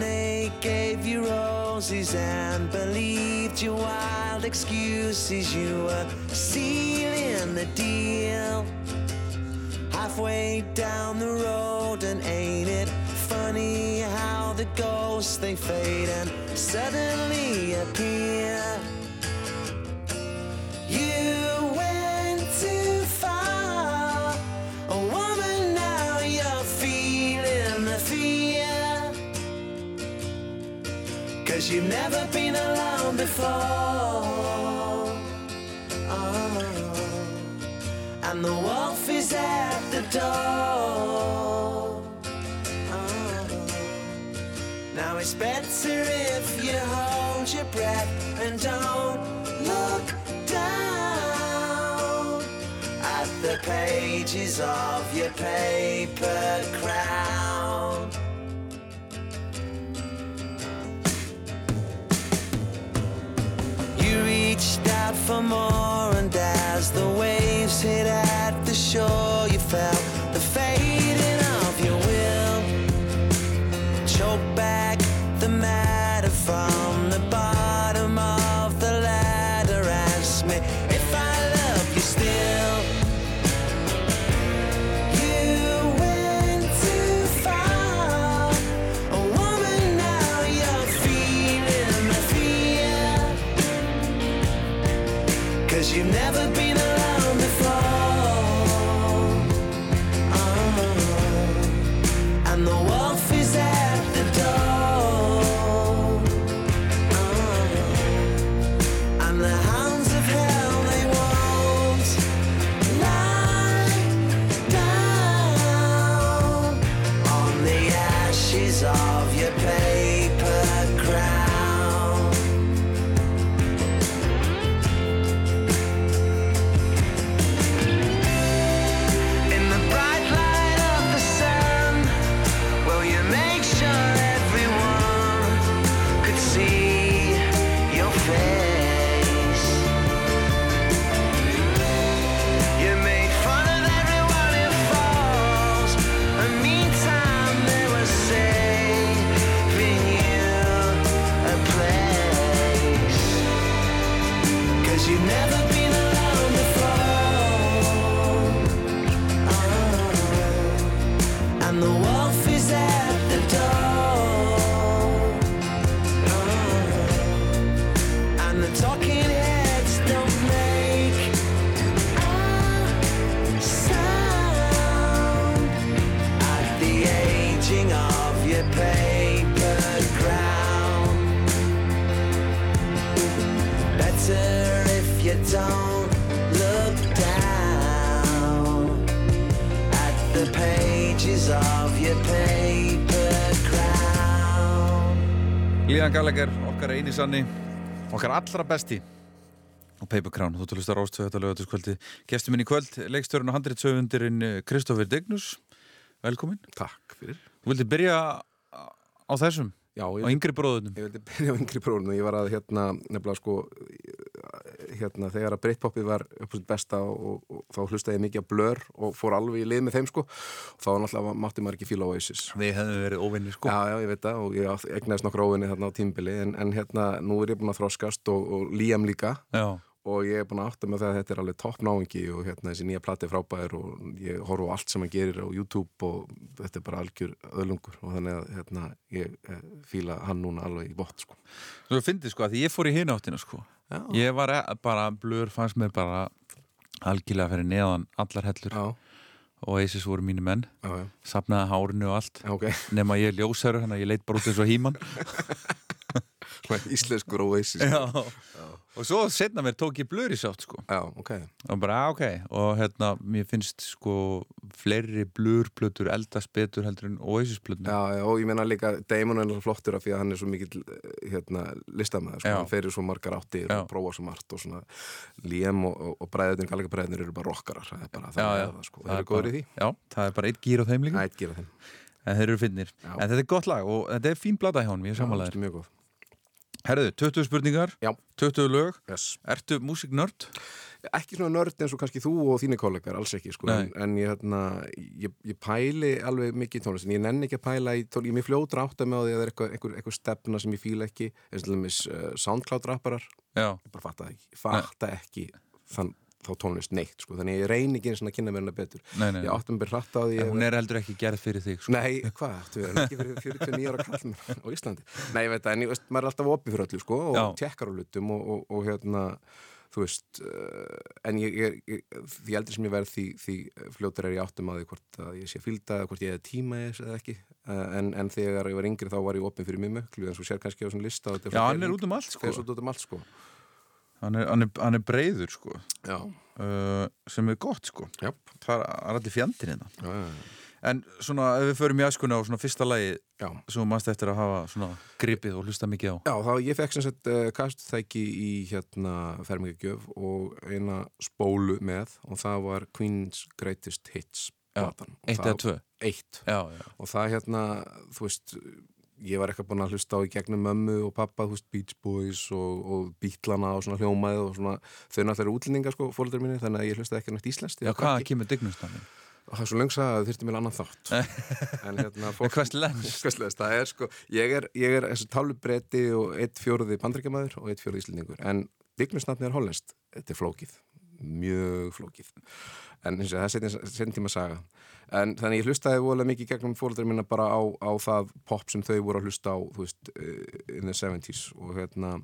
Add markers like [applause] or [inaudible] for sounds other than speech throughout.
they gave you roses and believed your wild excuses. You were sealing the deal halfway down the road, and ain't it funny how the ghosts they fade and suddenly appear? Cause you've never been alone before. Oh. And the wolf is at the door. Oh. Now it's better if you hold your breath and don't look down at the pages of your paper crown. Out for more, and as the waves hit at the shore, you felt Líðan Gallagher, okkar eini sanni, okkar allra besti og Paper Crown, þú tilust að rástu þetta lögatuskvöldi. Gestur minn í kvöld, leikstörun og handritsöfundirinn Kristoffer Degnus, velkomin. Takk fyrir. Þú vildi byrja á þessum, Já, á yngri bróðunum. ég vildi byrja á yngri prófunu. Ég var að hérna, nefnilega sko, hérna, þegar að Britpopið var upp á sitt besta og, og, þá hlustaði ég mikið að blör og fór alveg í lið með þeim sko. Og þá náttúrulega mátti maður ekki fíla Oasis. Við hefðum verið óvinni sko. Já, já, ég veit það og ég eignaðist nokkur óvinni þarna á tímbili en, en hérna, nú er ég búin að þroskast og, og Liam líka Já. Og ég er búin að átta með það að þetta er alveg topp náingi og hérna þessi nýja plati er frábær og ég horfa á allt sem hann gerir á YouTube og þetta er bara algjör öðlungur og þannig að hérna ég eh, fíla hann núna alveg í bótt sko. Þú finnir sko að því ég fór í hináttina sko. Já, Ég var e- bara, blur fannst mér bara algjörlega fyrir neðan allar hellur já, og Oasis voru mínu menn, já, sapnaði hárinu og allt. já ok, [laughs] Nefn að ég er ljósæru, þannig að ég leit bara út eins og híman. Íslenskur Oasis Já. Og svo setna mér tók ég blur í sátt sko. já, ok, og bara, "Ah, ok, og hérna mér finnst sko fleiri blurplötur eldast betur heldur en Oasis-plötuna já, já, og ég meina líka Damon er flottur af því að hann er svo mikill eh, hérna, listamæður, sko, Já. hann ferir svo margar áttir Já. og prófa svo margt og svona. Liam og, og, og bræðin, gallega bræðinir eru bara rockarar, það er bara það, Já, er já. það sko, er eru góður í því? Já, það er bara eitt gýr á þeim líka. Ætt gera þeim, en þeir eru finnir, Já. en þetta er gott lag og þetta er fín blata hjá honum, ég er Já, samanlegaður mjög góð Herðu, 20 spurningar, Já. 20 lög yes. Ertu músiknörd? ekki svona nörd eins og kannski þú og þínu kollegar, alls ekki sko, en, en ég, hérna, ég, ég pæli alveg mikið í tónlist en ég nenni ekki að pæla í tónlist, ég er mér fljótra átt að með á því að það er eitthvað, einhver, einhver stefna sem ég fíla ekki, eins og dæmis uh, SoundCloud-rapparar, Já, ég bara fatta ekki fatta ekki þann, þá tónlist neitt, sko, þannig ég reyni ekki eins og að kynna mér hana betur, nei, nei, ég átti mér hratt á því En hún er heldur ekki gerð fyrir þig sko. Nei, hvað, áttu við, ekki fyrir 49 ára kallmenn á Íslandi. Nei, ég veit það, en ég veist, maður er alltaf opið fyrir öllu, sko, og Já. tjekkar á lutum og, og, og hérna, þú veist, uh, en ég, ég, ég, því eldri sem ég verð, því, því fljótur er ég áttum að því hvort að ég sé fylgda, hvort ég hefði tíma eða ekki, uh, en, en þegar ég var yngri þá var ég opið fyrir mjög möklu, en svo sér kannski á svona lista. Já, hann er hreyfing, út um allt sko. Hann, er, hann, er, hann er breiður sko. Uh, sem er gott sko. já, Það er allir fjandinn hérna. En svona, ef við förum í æskuna á svona fyrsta lagi já. sem mannst eftir að hafa svona gripið og hlusta mikið á. Já, þá ég fekk sem sagt uh, kastþæki í hérna fermingagjöf og eina spólu með og það var Queen's Greatest Hits Já, Eitt eða tvö? Eitt. Já, já, Og það hérna, þú veist, ég var eitthvað búin að hlusta á í gegnum mömmu og pappa, þú veist, Beach Boys og, og Beatlana og svona hljómaði og svona, þau náttúrulega eru útlendingar sko, fólöldur mínir, þannig að ég hlustaði ekki nátt íslenskt. já var hvaða krakki. kemur dignustafni? Og það er svo lengsa að þurfti mér annan þátt. [laughs] en hérna, fólk... Hvers? Hvers það er sko, ég er, ég er þessu tálubretti og eitt fjóruði bandrækjamaður og eitt fjóruði íslendingur, en Dignusnafni er hollenskt, þetta er flókið, mjög flókið, en eins og það er setjum tíma saga, en þannig ég hlustaði voðalega mikið gegnum fóröldurinn minna bara á, á það pop sem þau voru að hlusta á, þú veist, eh, in the 70s og hérna,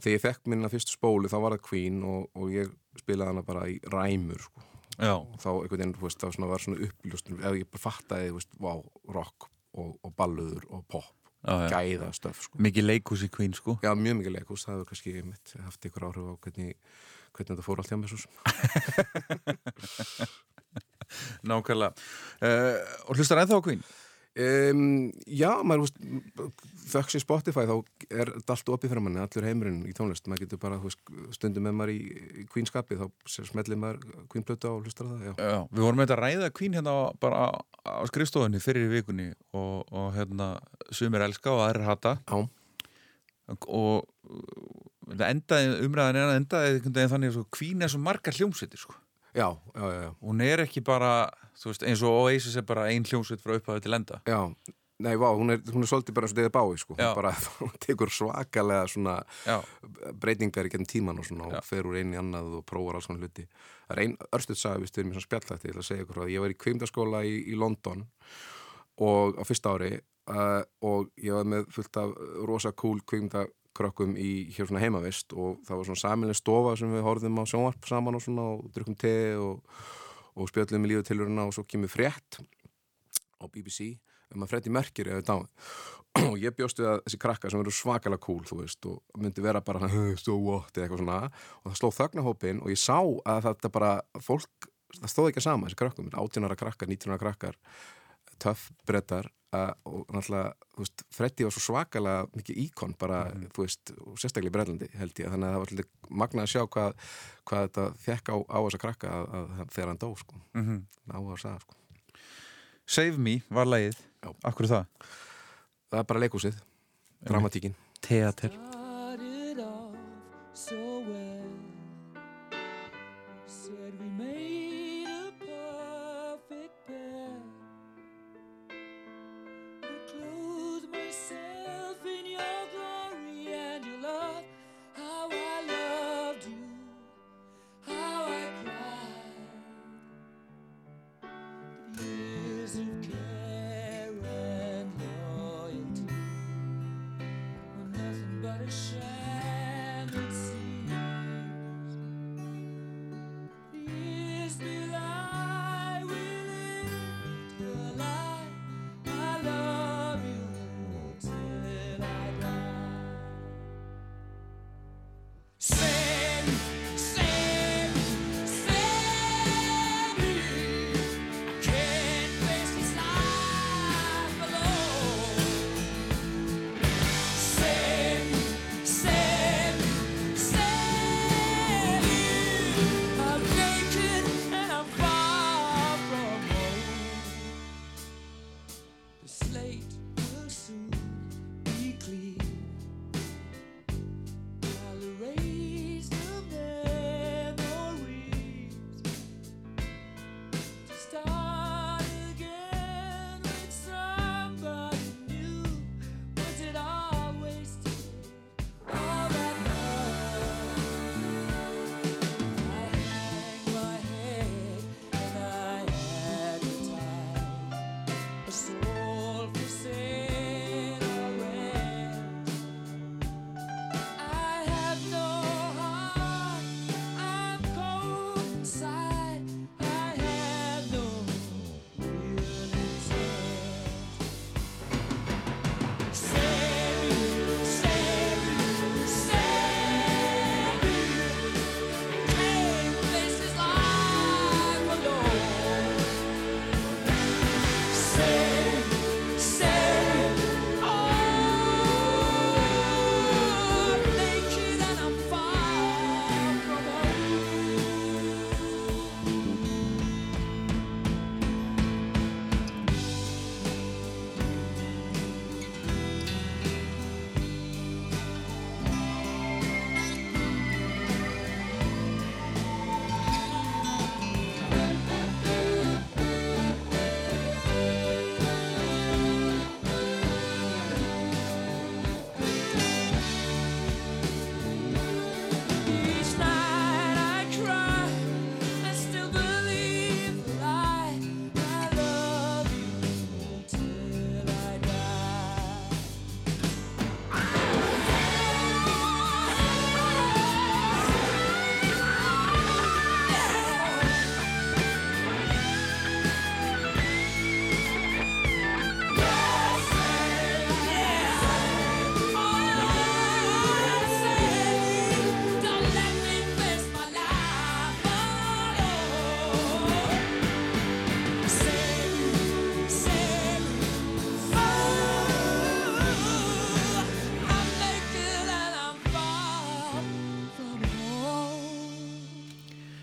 þegar ég fekk minna fyrstu spólu þá var það Queen og, og ég spilaði hana bara í ræmur sko. Já, þá einhvern veginn, þú veist, þá svona var svona uppljóst ef ég bara fattaði, þú veist, vá, rock og, og balluður og pop já, gæða stöf, sko. Mikið leikus í Queen sko. Já, mjög mikið leikús, það hefur kannski haft ykkur áhrif á hvernig, hvernig þetta fór allt hjá mér svo. [laughs] Nákvæmlega uh, Og hlustar ennþá Queen? Um, já, maður, þöks í Spotify, þá er þetta allt opið fyrir manni, allur heimurinn í tónlist, maður getur bara, stundum með maður í, Queen-skapi, þá smellir maður Queen-plötu á og hlustar það, já. Já, við vorum með þetta að ræða Queen hérna bara á skrifstofunni fyrir í vikunni og, og hérna sumir elska og aðrir hata Já, og endaði, umræðan er að endaði einhvern veginn þannig að svo Queen er svo margar hljómsveitir sko. já, já, já, já. hún er ekki bara, þú veist, eins og Oasis er bara ein hljómsveit frá upphæðu til enda Já, nei, vá, hún er, hún er svolítið bara eins og deðið bái, sko, Já. hún bara [laughs] hún tekur svakalega svona Já, breytingar í gennum tíman og svona Já. og fer úr einn í annað og prófar alls svona hluti. Það er einn örstuð saga, við styrum í svona spjallhætti, ég ætla að segja ykkur því. Ég var í kveimdaskóla í, í London og á fyrsta ári uh, og ég var með fullt af rosa cool kveimdakrökkum í hér svona heimavist og það var svona samileg stofa sem við horfðum á sjónvarp saman og svona og drukkum te og, og spjöllum í lífið tilurina og svo kemur frétt á BBC um að Freddy Mercury hefur dáið. Og ég bjóst við að þessi krakka sem eru svakalega cool þú veist og myndi vera bara "Huh, so what? eða eitthvað svona. Og það sló þögnahópin og ég sá að þetta bara fólk, það stóð ekki sama þessi krakkum, 18 ára krakkar, 19 ára krakkar töff brettar uh, og náttúrulega, þú veist, Freddy var svo svakalega mikið íkon bara, þú veist, og sérstaklega í Bretlandi held ég, þannig að það var alltaf magnað að sjá hvað, hvað þetta fekk á, á þessa krakka að, að, að þegar hann dó, sko mm -hmm. á að sagða, sko Save Me var lagið Já. Akkur það? það er bara leikúsið, dramatíkin Teater started off so well. Said we made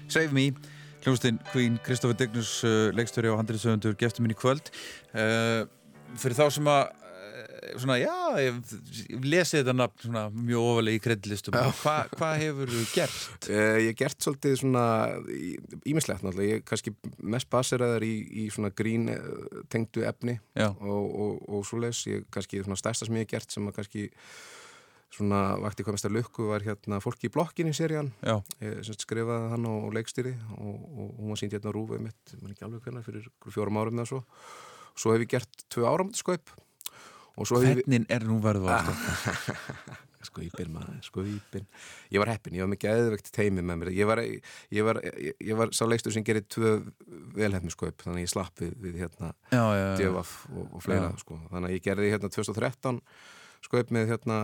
Save Me, hljómsdyn Queen, Kristoffer Dignus, uh, leikstöri og handriðsöfundur, gestur minn í kvöld. Uh, fyrir þá sem að, uh, svona, já, ég, lesi þetta nafn svona mjög ofalega í kreddlistum. Hvað hva hefur þú gert? Uh, [laughs] ég hef gert svolítið svona ímislegt náttúrulega, ég er kannski mest baseraður í, í svona grín eh, tengdu efni Já. og, og, og svo les ég kannski svona stærsta sem ég hef gert sem að kannski svona vakti hvað mestar lukku var hérna fólki í blokkinni serían. Skrifaði hann á leikstýri og, og hún var sínt hérna á rúfið mitt maður ekki alveg hvernig fyrir fjórum árum eða svo. Svo hef ég gert tvö og svo hef ég hvernig er nú verðu ástæð? [laughs] Skoipin maður, skoipin Ég var heppin, ég var mikið eðvegt teimi með mér. Ég var, ég var, ég, ég var sá leikstur sem gerir tvö velhefni skoip þannig að ég slapp við, við hérna djöfaf og, og fleira sko. þannig að ég gerði hérna 2013 skoip með hérna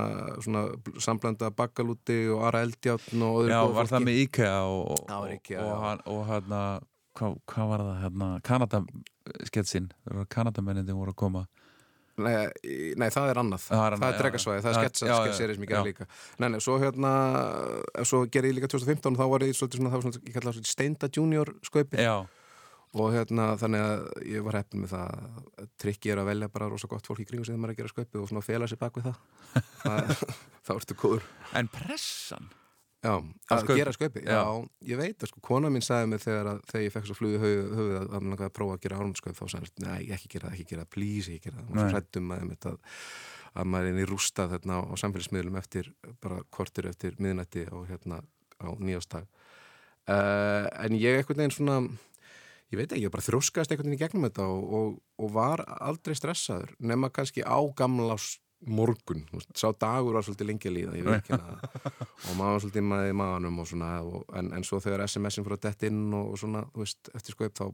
svona samblanda bakkalúti og Ara Eldjátn og öðru Já, góðu var það fólki. með IKEA og, og, IKEA, og, já. og hérna, hvað hva var það hérna, Kanadamsketsin, Kanadamennindi voru að koma Nei, nei, það er annað Það er er já, drekasvæði, það er já. Já, já, sketserið sem ég já. gerði líka Nei, nei, svo hérna svo gerði ég líka 2015 þá var ég svolítið svona, það var svona, kallaði það Steinda Junior skaupi Já, og hérna þannig að ég var heppin með það trikki er að velja bara rosa gott fólk í kringu sem maður er að gera sköpi og svona fela sér bak við það, [laughs] það þá ertu góður en pressan já, Að skaupi? gera sköpi, já. Já. ég veit að sko, kona mín sagði mig þegar, að, þegar ég fekk svo flugið höfuð, að hann langaði að prófa að gera árumsköp þá sagði hann, nei, ekki gera það, ekki gera það, please ekki gera það, hún var Nei. svo hrættum að, einmitt að að maður er inn í rústað þarna á samfélagsmiðlum eftir, bara kortur eftir miðnætti og hérna á nýjastag uh, en ég einhvern veginn svona ég veit ekki, ég bara þrjóskast einhvern veginn í gegnum þetta og, og, og var aldrei stressaður nema kannski á gamlás morgun, sá dagur var svolítið lengi líða, ég veit ekki það. [laughs] Og maður svolítið maður í maðanum og svona og, en, en svo þegar SMS-in fór að dett inn og, svona, þú veist, eftir skoip þá,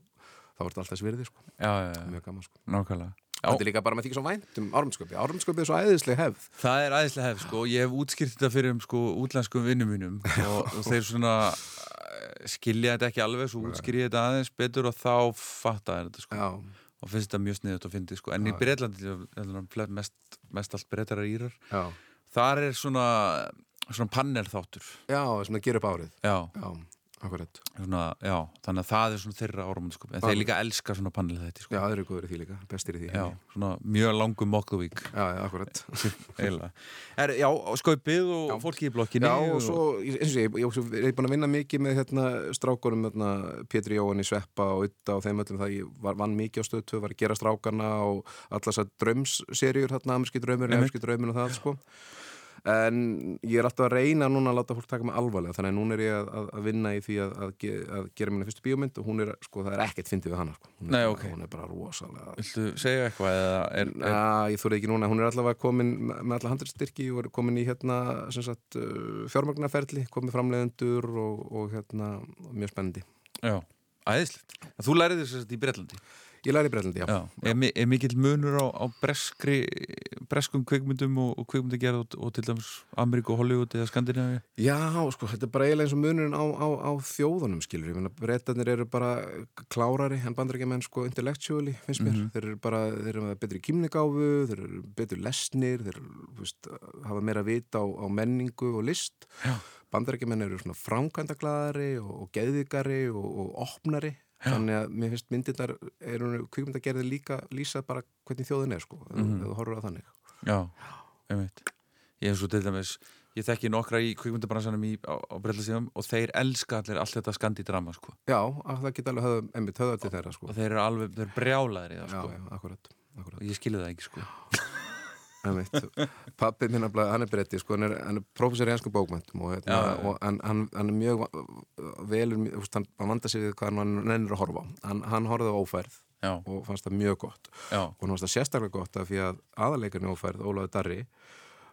þá var þetta alltaf svirði, sko, Já, já, já, mjög gaman, sko. Nákvæmlega. Þetta er líka bara með því svo vænt um árumsköpi Árumsköpi er svo æðisleg hefð. Það er aðeinslega hefð, sko. Ég hef útskýrt þetta fyrir um, sko, útlenskum vinnum mínum [laughs] og, og þeir svona skilja þetta ekki alveg, svo útskýri ég þetta aðeins betur og þá fatta þetta, sko. Já, og finnst þetta mjög sniðut að fyndi, sko. En í Breitlandi, mest, mest allt breytarar írar. Já, þar er svona, svona panel þáttur já, sem það gerir upp árið. Já, Já, akkurat. Svona, já, þannig að það er svona þeirra áramöndaskop en þeir líka elska svona panel þetta sko. Já, það eru góður í því líka, bestir í því já, svona mjög langum mokkuvík já, já, akkurat. [laughs] Er, já, skaupið og fólki í blokkinni Já, og svo, eins og ég, ég, ég er búin að vinna mikið með hérna strákunum, hérna, Pétur Jóhanni, Sveppa og Utta og þeim öllum það ég var, vann mikið á stöðtöð, var að gera strákarna og þessar drömsserjur, hérna, amerski draumur, Einmitt. amerski draumur og það, sko en ég er alltaf að reyna núna að láta fólk taka mig alvarlega, þannig að núna er ég að, að, vinna í því að, að, ge, að gera minna fyrstu bíómynd og hún er, sko, það er ekkert fyndið við hana, sko hún er, Nei, bara- ok. hún er bara rosalega Viltu segja eitthvað eða er, er, Já, ég þóri ekki núna, hún er allavega komin með alla handristyrki og er komin í hérna sagt uh, fjármagnaferli, komin framleiðendur og, og hérna mjög spennandi. já, æðislegt Þú lærið þess að í Breitlandi Ég læri Breitlandi, já. já. Er, er mikill munur á, á breskri breskum kvikmyndum og, og kvikmyndagerð og, og til dæmis Ameríku og Hollywood eða Skandinavi Já, sko, þetta er bara eiginlega eins og munurinn á, á, á þjóðunum, skilur. Ég meina, Breitarnir eru bara klárari en bandarækjumenn, sko, intellectually, finnst mér. Þeir eru bara, þeir eru með betri kýmningáfu, þeir eru betur lesnir, þeir veist, hafa meira vita á, á menningu og list. Já. Bandarækjumenn eru svona framkvæmdaglaðari og, og geðvikari og, og opnari. Þannig að mér finnst myndirnar eru kvikmyndagerði líka lýsa bara hvernig þjóðin er, sko, ef ef þú horfur á þannig. Já, einmitt Ég er svo til dæmis, ég þekki nokkra í kvikmyndabransanum í, á, á Breitlasíðum og þeir elska allir allt þetta skandidrama sko. Já, að það geta alveg höfð, einmitt höfða til þeirra, sko. og þeir eru alveg, þeir eru brjálaðir í það Já, sko. já, akkurat, akkurat. og ég skilði það ekki sko. [laughs] Pappi minn, nefnilega, hann er bretti sko, hann er, er prófessor í ennsku bókmæntum og, hérna, Já, já, og hann, hann, hann er mjög velur, hann, hann vanda sig við hvað hann nennir að horfa á. hann, hann horfði á ófærð Já, og fannst það mjög gott. Og hann fannst það sérstaklega gott af því að aðaleikarni ófærð, Ólaður Darri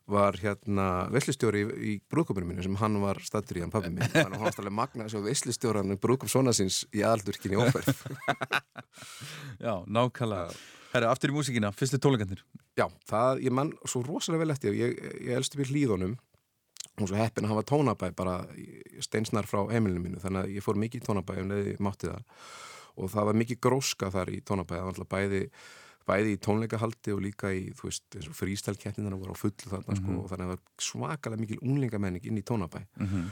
var hérna veslistjóri í, í brúðköpunum mínu sem hann var stattur í hann pappi minn, þannig að hann var stærlega magna þessu veslistjóran brúðköp svona síns í aðaldurkinni ófærð. [laughs] Já, nákvæmlega. Herra, aftur í músíkina, fyrstu tónleikandir Já, það, ég mann svo rosalega vel eftir ég, ég elsti við hlýðunum og svo heppin að hafa tónabæ bara í- steinsnar frá heimilinu mínu þannig að ég fór mikið í tónabæ um og það. Var mikið gróska þar í tónabæ það var alltaf bæði, bæði í tónleikahaldi og líka í, frístælkeppnina voru á fullu þarna sko og þannig að það var svakalega mikil unglingamenning inn í tónabæ. Mhm.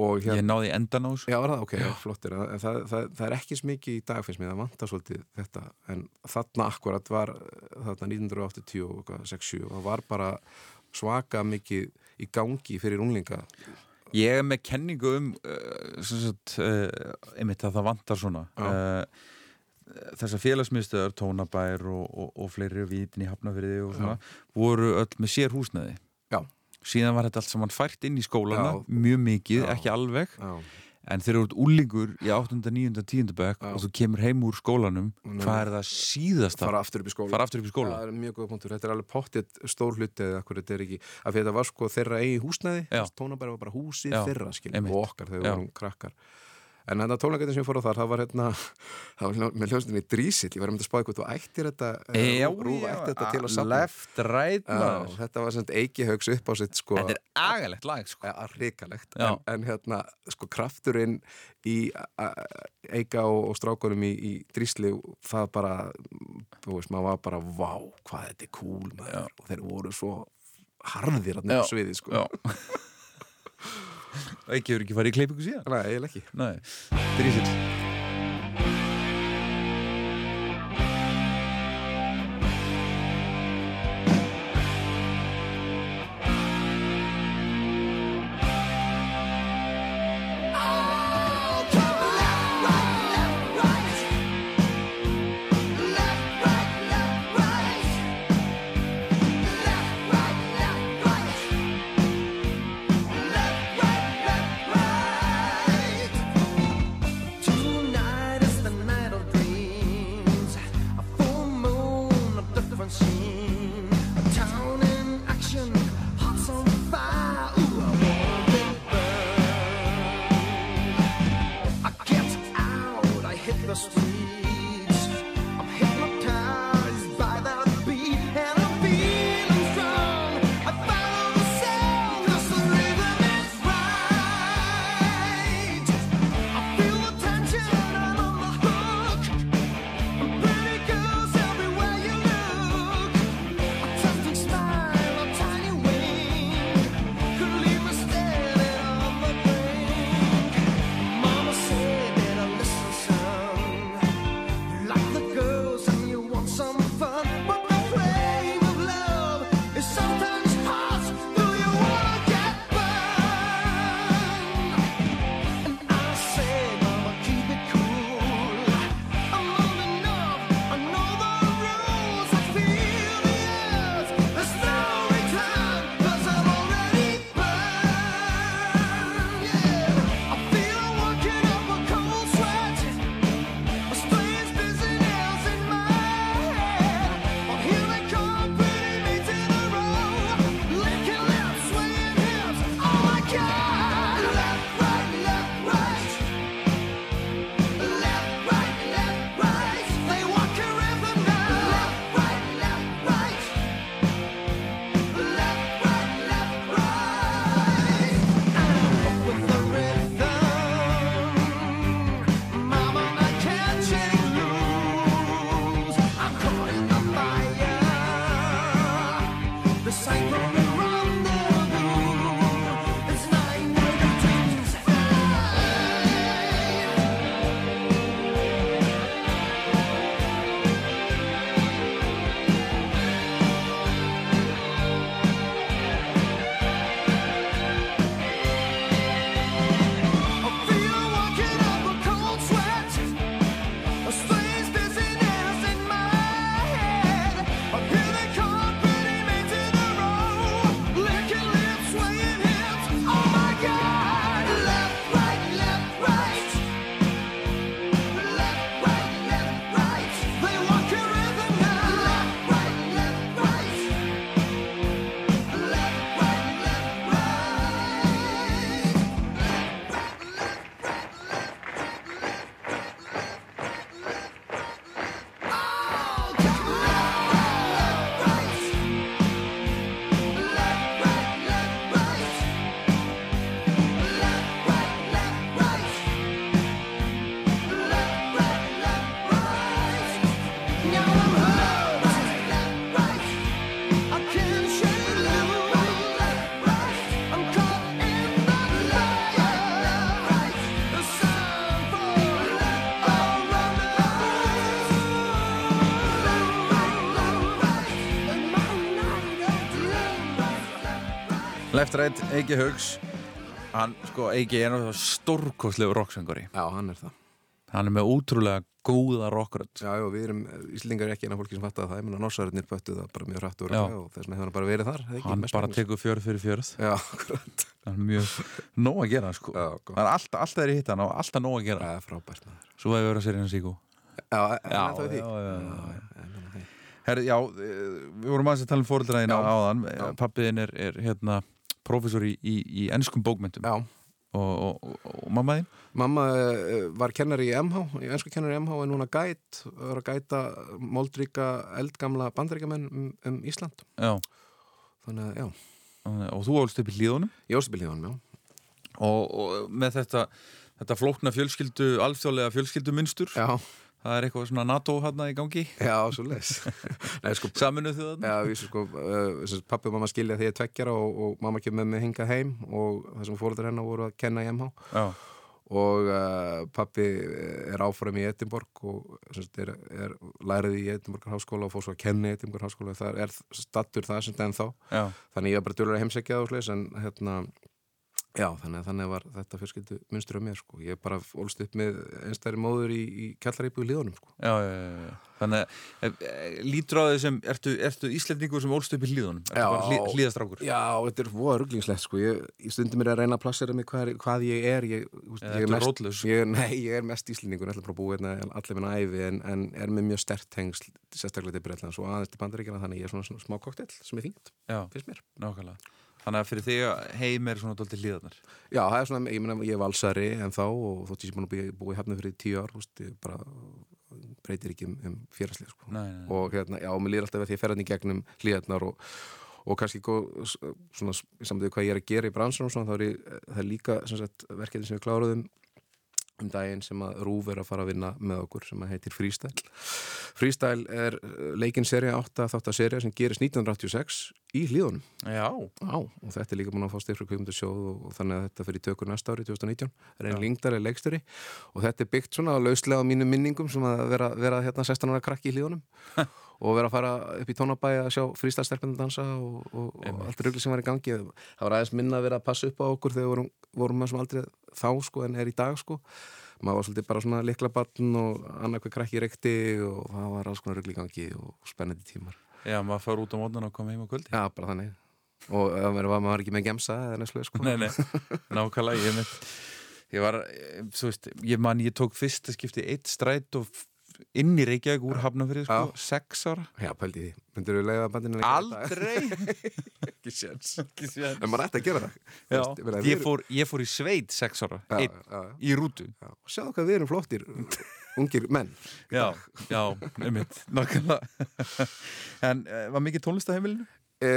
og Ég náði endan á þessu. Já, það, ok, já, flottir það, það, það er ekki smikið í dag finnst mér, það vantar svolítið þetta en þarna akkurat var þarna 1980 og eitthvað, 6-7 og það var bara svaka mikið í gangi fyrir unglinga. Ég er með kenningu um uh, sem sagt, uh, einmitt að það vantar svona. Uh, þessar félagsmiðstöðar, tónabær og, og, og fleiri vitin í hafnafyrði og svona, voru öll með sér húsnæði Já. síðan var þetta allt saman fært inn í skólana Já. mjög mikið, Já. ekki alveg Já, en þegar þú ert úlingur í 8. 9. 10. bekk Já. og þú kemur heim úr skólanum hvað er það síðasta? fara aftur upp í skóla upp í skóla? Það er mjög góð punktur, þetta er alveg pottið stór hluti eða akkur þetta er ekki, af því þetta var sko þeirra eigi húsnæði, Já. tónabæri var bara húsið Já, þeirra skil, og okkar þegar við Já. vorum krakkar en þetta tónleikatin sem ég fór á þar, það var hérna [laughs] það var með hljóðstinni Drísill, ég var um að spáði hvað þú ættir þetta, eh, Já, Rúf já, ætti þetta til að safna. Left, right, Já, maður. þetta var sem eiki haugs upp á sitt sko, Þetta er agalegt lag, sko. Já. en, en hérna, sko, krafturinn í a- a- eika og, og strákunum í, í drísli það bara, þú veist, maður var bara vá, hvað þetta er cool maður. Og þeir voru svo harðir að Já. nefna sviði, sko. Já [laughs] Ekki hefur ekki farið í kleipingu síðan. Nei, eiginlega ekki. Nei, drísill Left Right, Eiki Haugs. Hann, sko, Eiki er náttúrulega stórkostlegu rocksöngari Já, hann er það. Hann er með útrúlega góða rockrödd. Já, já, við erum, Íslingar er ekki eina fólki sem fatta það, ég meina norsarinnir pöttu það bara mjög rætt og Já. rætt og þess vegna hefur hann bara verið þar ekki, hann bara tekur fjörð fyrir fjörð. Já, akkurat. Hann er mjög nóg að gera sko. Já, hann er alltaf, alltaf er í hitt hann og alltaf nóg að gera. Er frábært maður. Svo hefur verið að serið hans ígú Já, en Já, það er því. já, já, já, já. Herri, já, eh, við vorum aðeins að tala um fóreldræðina Já. áðan. Já. pappiðin er, er hérna prófessor í, í, í ennskum bókmyndum Já, og, og, og, og mamma þín? Mamma eh, var kennari í MH, í ennsku kennari í MH en núna gæt, var að gæta moldríka eldgamla bandaríkjamenn um, um Ísland. já. Þannig að, já, og þú ólst upp í hlíðunum? Jósipilíðan, já. og, og með þetta þetta flókna fjölskyldu, alþjóðlega fjölskyldu munstur, Já, það er eitthvað svona NATO hann í gangi, já, svo les. [laughs] Sko, saminuð þjóðan já, við sko, uh, pappi og mamma skilja þegar ég er tveggjara og, og mamma kemur með mig hingað heim og það sem fóröldar hennar voru að kenna MH. já, og uh, pappi er áfram í Edinborg og semst, er, er lærið í Edinborgar háskóla og fór svo að kenna í Edinborgar háskóla. Það er stattur það sem den þá já, þannig ég var bara dölur að heimsækja það en hérna já, þannig, þannig var þetta fjölskyldu munstur á mér sko. ég bara ólst upp með einstæri móður í, í kjallarípu í liðunum sko. já, já, já, já. þannig að e, e, lítur á þig sem, ertu, ertu Íslendingur sem ólst upp í hlíðunum, ertu Já. bara hlý, hlíðastrákur Já, þetta er voða rugglingslegt sko. ég, ég stundum mér að reyna að plassera mig hvað, hvað ég er ég, úst, Eða ég er mest, Nei, ég er mest íslendingur ætla bara að búa hérna allir minna æfi en, en er með mjög stert tengsl sérstaklega til Breitlands og aðeins til bandaríkjana þannig ég er svona, svona smá koktel sem er já, finnst mér nákvæmlega þannig að fyrir þig að heim er svona dólti hlíðarnar Já, það er svona, ég meina, ég er valsari en þá og þótt ég sé búin að búi, búi hérna fyrir tíu ár, úst, ég bara breytir ekki um, um félagslega sko. nei, nei, og hérna, já, mér líður alltaf að því að ferðan í gegnum hlýðarnar og, og kannski góð, s- svona samtidig hvað ég er að gera í bransunum og svona, þá er, ég, það er líka sem sagt, verkefni sem við kláruðum um daginn sem að Rúf er að fara að vinna með okkur sem að heitir Freestyle. Freestyle er uh, leikinn serja 8 þáttar serja sem gerist 1986 í hlýðunum já, Já, og þetta er líka búin að fá styrfra kveimundasjóð og, og þannig að þetta fyrir tökur næsta ári 2019, Reyn Já. Lingdal er leikstjóri og þetta er byggt svona lauslega á mínum minningum sem að vera, vera hérna 16 ára krakki í hlíðunum [laughs] og vera að fara upp í tónabæi að sjá frístastelpunum dansa og, og, og allt rugli sem var í gangi. Það var aðeins minna að vera að passa upp á okkur þegar við vorum, vorum með sem aldrei þá sko en er í dag sko. Maður var svolítið bara svona liklabatn og annað hver krakki reykti og það var alls konar rugli í gangi og spennandi tímar. Já, maður fara út á mótnan og koma heim á kvöldi. Já, bara þannig. Og maður var ekki með gemsa eða neslu sko. nei, nei, nákvæmlega ég, mynd, ég var, eh, þú veist ég man, ég tók fyrsta skipti eitt stræt og inn í Reykjavík úr Hafnafrið sko, sex ára. Já, pældi því, myndir við leiða bandinu aldrei. [laughs] Ekki séns. En maður ætti að gera það. Já, Veist, ég fór, ég fór í sveit sex ára já, einn, já, í rútu. Sjáðu hvað við erum flottir Ungir menn. Já, já, einmitt nákvæmlega. [laughs] En uh, var mikið tónlist á heimilinu? E,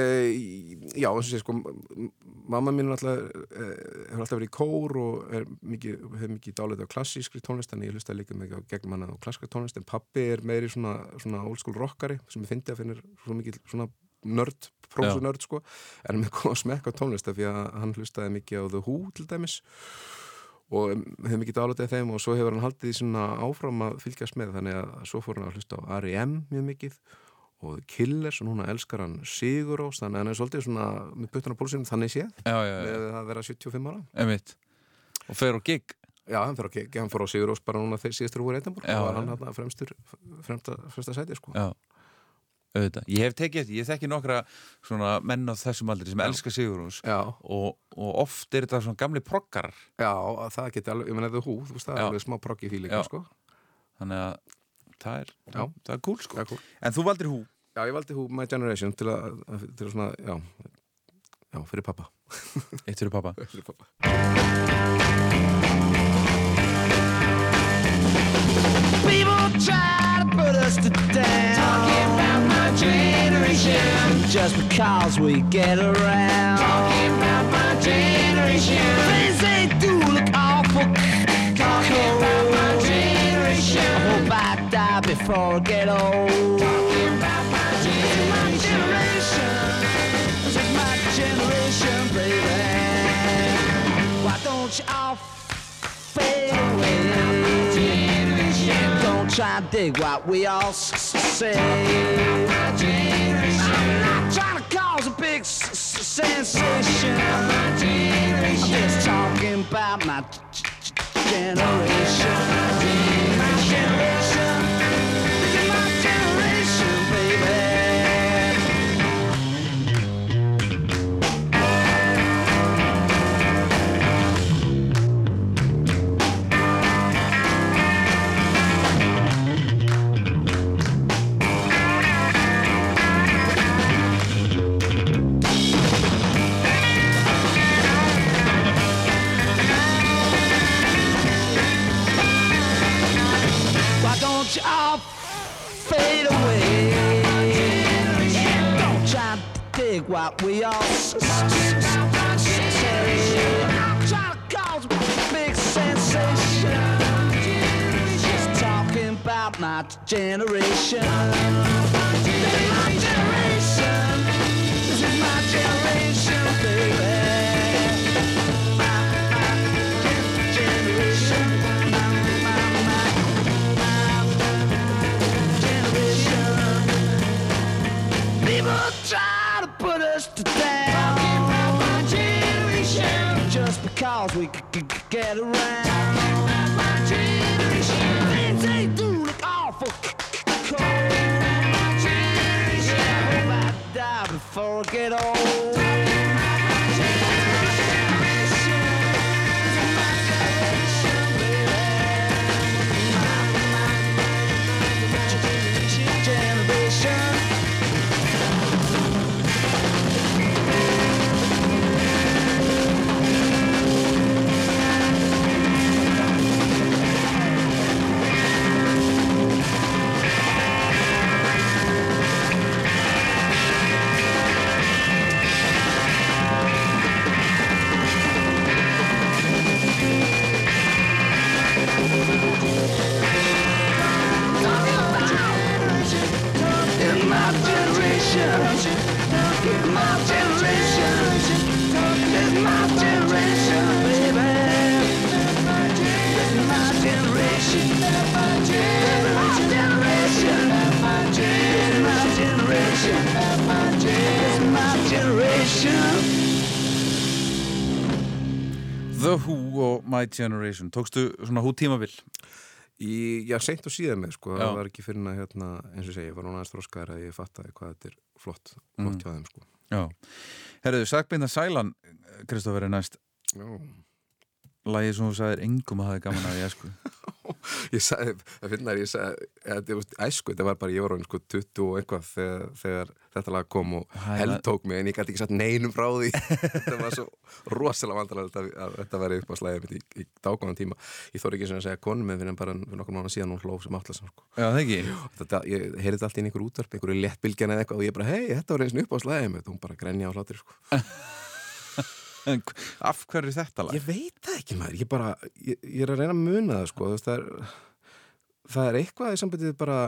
Já, og sé sko Mamma mín er alltaf e, hefur alltaf verið í kór og mikið, hefur mikið dálit á klassískri tónlist en ég hlusta líka mikið á gegnum hana á klassískri tónlist en pappi er meiri svona, svona old school rockari sem ég fyndi að finnir svona mikið svona nörd, prósu Já. nörd sko en með góða smekk á tónlist af því að hann hlustaði mikið á The Who til dæmis og hefur mikið dálitið þeim og svo hefur hann haldið því svona áfram að fylgjast með þannig að svo fór hann að hlusta á R.E.M. mjög mikið og Killers og núna elskar hann Sigur Rós þannig að hann er svolítið svona með puttan á pólsinu þannig séð. Já, já, já, með að vera 75 ára. Einmitt. Og fer á gig. Já, hann fór, okay, hann fór á Sigur Rós bara núna þegar síðastur voru Edinborg. Já, og var hann hann fremstur fremsta, fremsta sæti sko. Já, auðvitað. Ég hef tekið eftir, ég þekki nokkra menn á þessum aldri sem elska Sigurúns Já, og, og oft er þetta svona gamli proggar já, það geti alveg, ég menn eða hú, þú veist það er alveg smá proggi fíling sko. Þannig að það er, það er cool sko. Já, cool. en þú valdir hú Já, ég valdi hú My Generation til að, að- til að svona, já Já, fyrir pappa [laughs] eitt fyrir pappa Fyrir pappa People try to put us to down. Talking about my generation. Just because we get around. Talking about my generation. Things they do look awful. Talking about my generation. I hope I die before I get old. Try to dig what we all say. I'm not trying to cause a big sensation. I'm just talking about my generation. Don't all fade away? Don't try to dig what we all say. Trying to cause a big sensation. Just talking about my generation. Talking about my generation. Just because we c- c- c- get around. My generation. Things they do look awful c- c- cold. My generation. I hope I die before I get old. Generation Tókstu svona Who tímabil? Í, já, seint og síðan með, sko, Já. það var ekki fyrir að, hérna, eins og segi, ég var núna aðeins þróskaður að ég fattaði hvað þetta er flott, flott hjá þeim, sko. Já. Herðu, Sagbinda Sælan, Kristoffer er næst Já. Lægið sem þú sagðir engum að hafa gaman að ég sko Ég sagði, það finnar, ég sagði, var æsku, þetta var bara, ég var orðin sko 20 og eitthvað þegar, þegar þetta lag kom og held tók mig en ég gæti ekki satt neinum frá því. [laughs] Þetta var svo rosalega vandalega að, að þetta væri upp á slæðið mitt í, í dágóðan tíma. Ég þóri ekki sem að segja konum en bara fyrir nokkur mánu síðan hún hlóf sem allas sko. Já, það ekki? Þetta, ég heyrði þetta allt í einhver útvarp einhverju lettbylgjan eða eitthvað og ég bara, hei, þetta var eins og upp á slæðið mitt. Og hún bara grenja á hlátur sko. [laughs] Af hverju þetta lag? Ég veit það ekki maður, ég bara ég, ég er að reyna að muna það sko. Veist, það, er, það er eitthvað í sambandið bara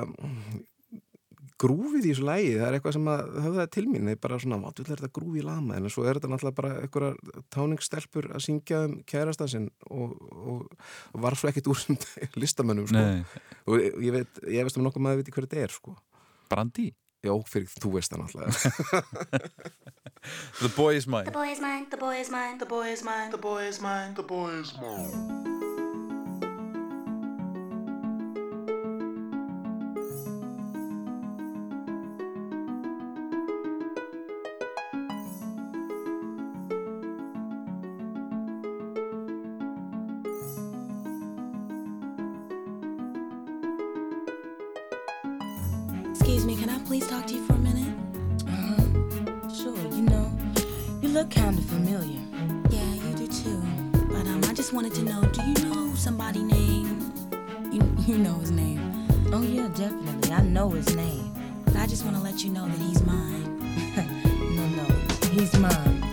grúfið í þessu lægi, það er eitthvað sem að höfða til mín, það er bara svona vatvill er þetta grúfið í lama, en svo er þetta náttúrulega bara einhverjar táningsstelpur að syngja um kærastansinn og, og, og var svo ekkit úr sem [laughs] listamönnum sko. Nei, og ég, ég veit, ég veist um nokkuð maður veit hver þetta er sko. Brandi Já, fyrir þú veist það náttúrulega. [laughs] The Boy Is Mine. The boy is mine, the boy is mine, the boy is mine, the boy is mine, the boy is mine. Look kind of familiar. Yeah, you do too. But um, I just wanted to know, do you know somebody named? You you know his name. Oh yeah, definitely. I know his name. But I just want to let you know that he's mine. [laughs] No, no, he's mine.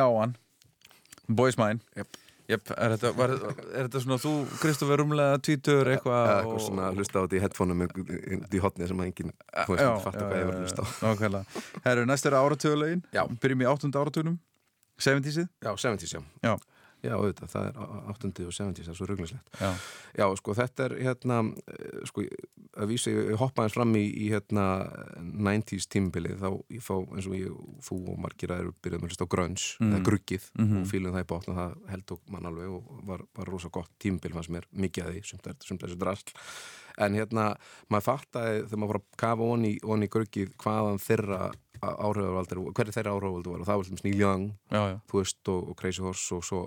Já, hann. Boys Mine Jep. Jep, er, þetta, var, er þetta svona þú, Kristoffer, rúmlega tvítur eitthvað eða eitthvað svona að hlusta á þetta í headphone-um í hotni sem að enginn já, hvað ég var að hlusta á. Nákvæmlega. Herru, næst er áratöðulegin Já. Byrjum í áttunda áratugnum 70-sið Já, 70s, já Já, Já, auðvitað, það er 80 og 70s, það er svo rugglinslegt já, Já, sko, þetta er hérna eh, sko, að vísa, ég hoppaði fram í, í hérna 90s tímabili þá ég fá, eins og ég, þú og margir aðeir byrjaðum að hlusta á grönns, eða gruggið og fílum það í bátn og það held og mann alveg og var, var rosa gott tímabil fannst mér mikið að því, sumt er sumt þessu drasl en hérna, maður fattaði þegar maður fór að kafa onni, onni gruggið hvaðan þeirra áhrifavaldar hverju þeirra áhrifavaldar var og það var sem Neil Young já, já. þú veist, og, og Crazy Horse og svo,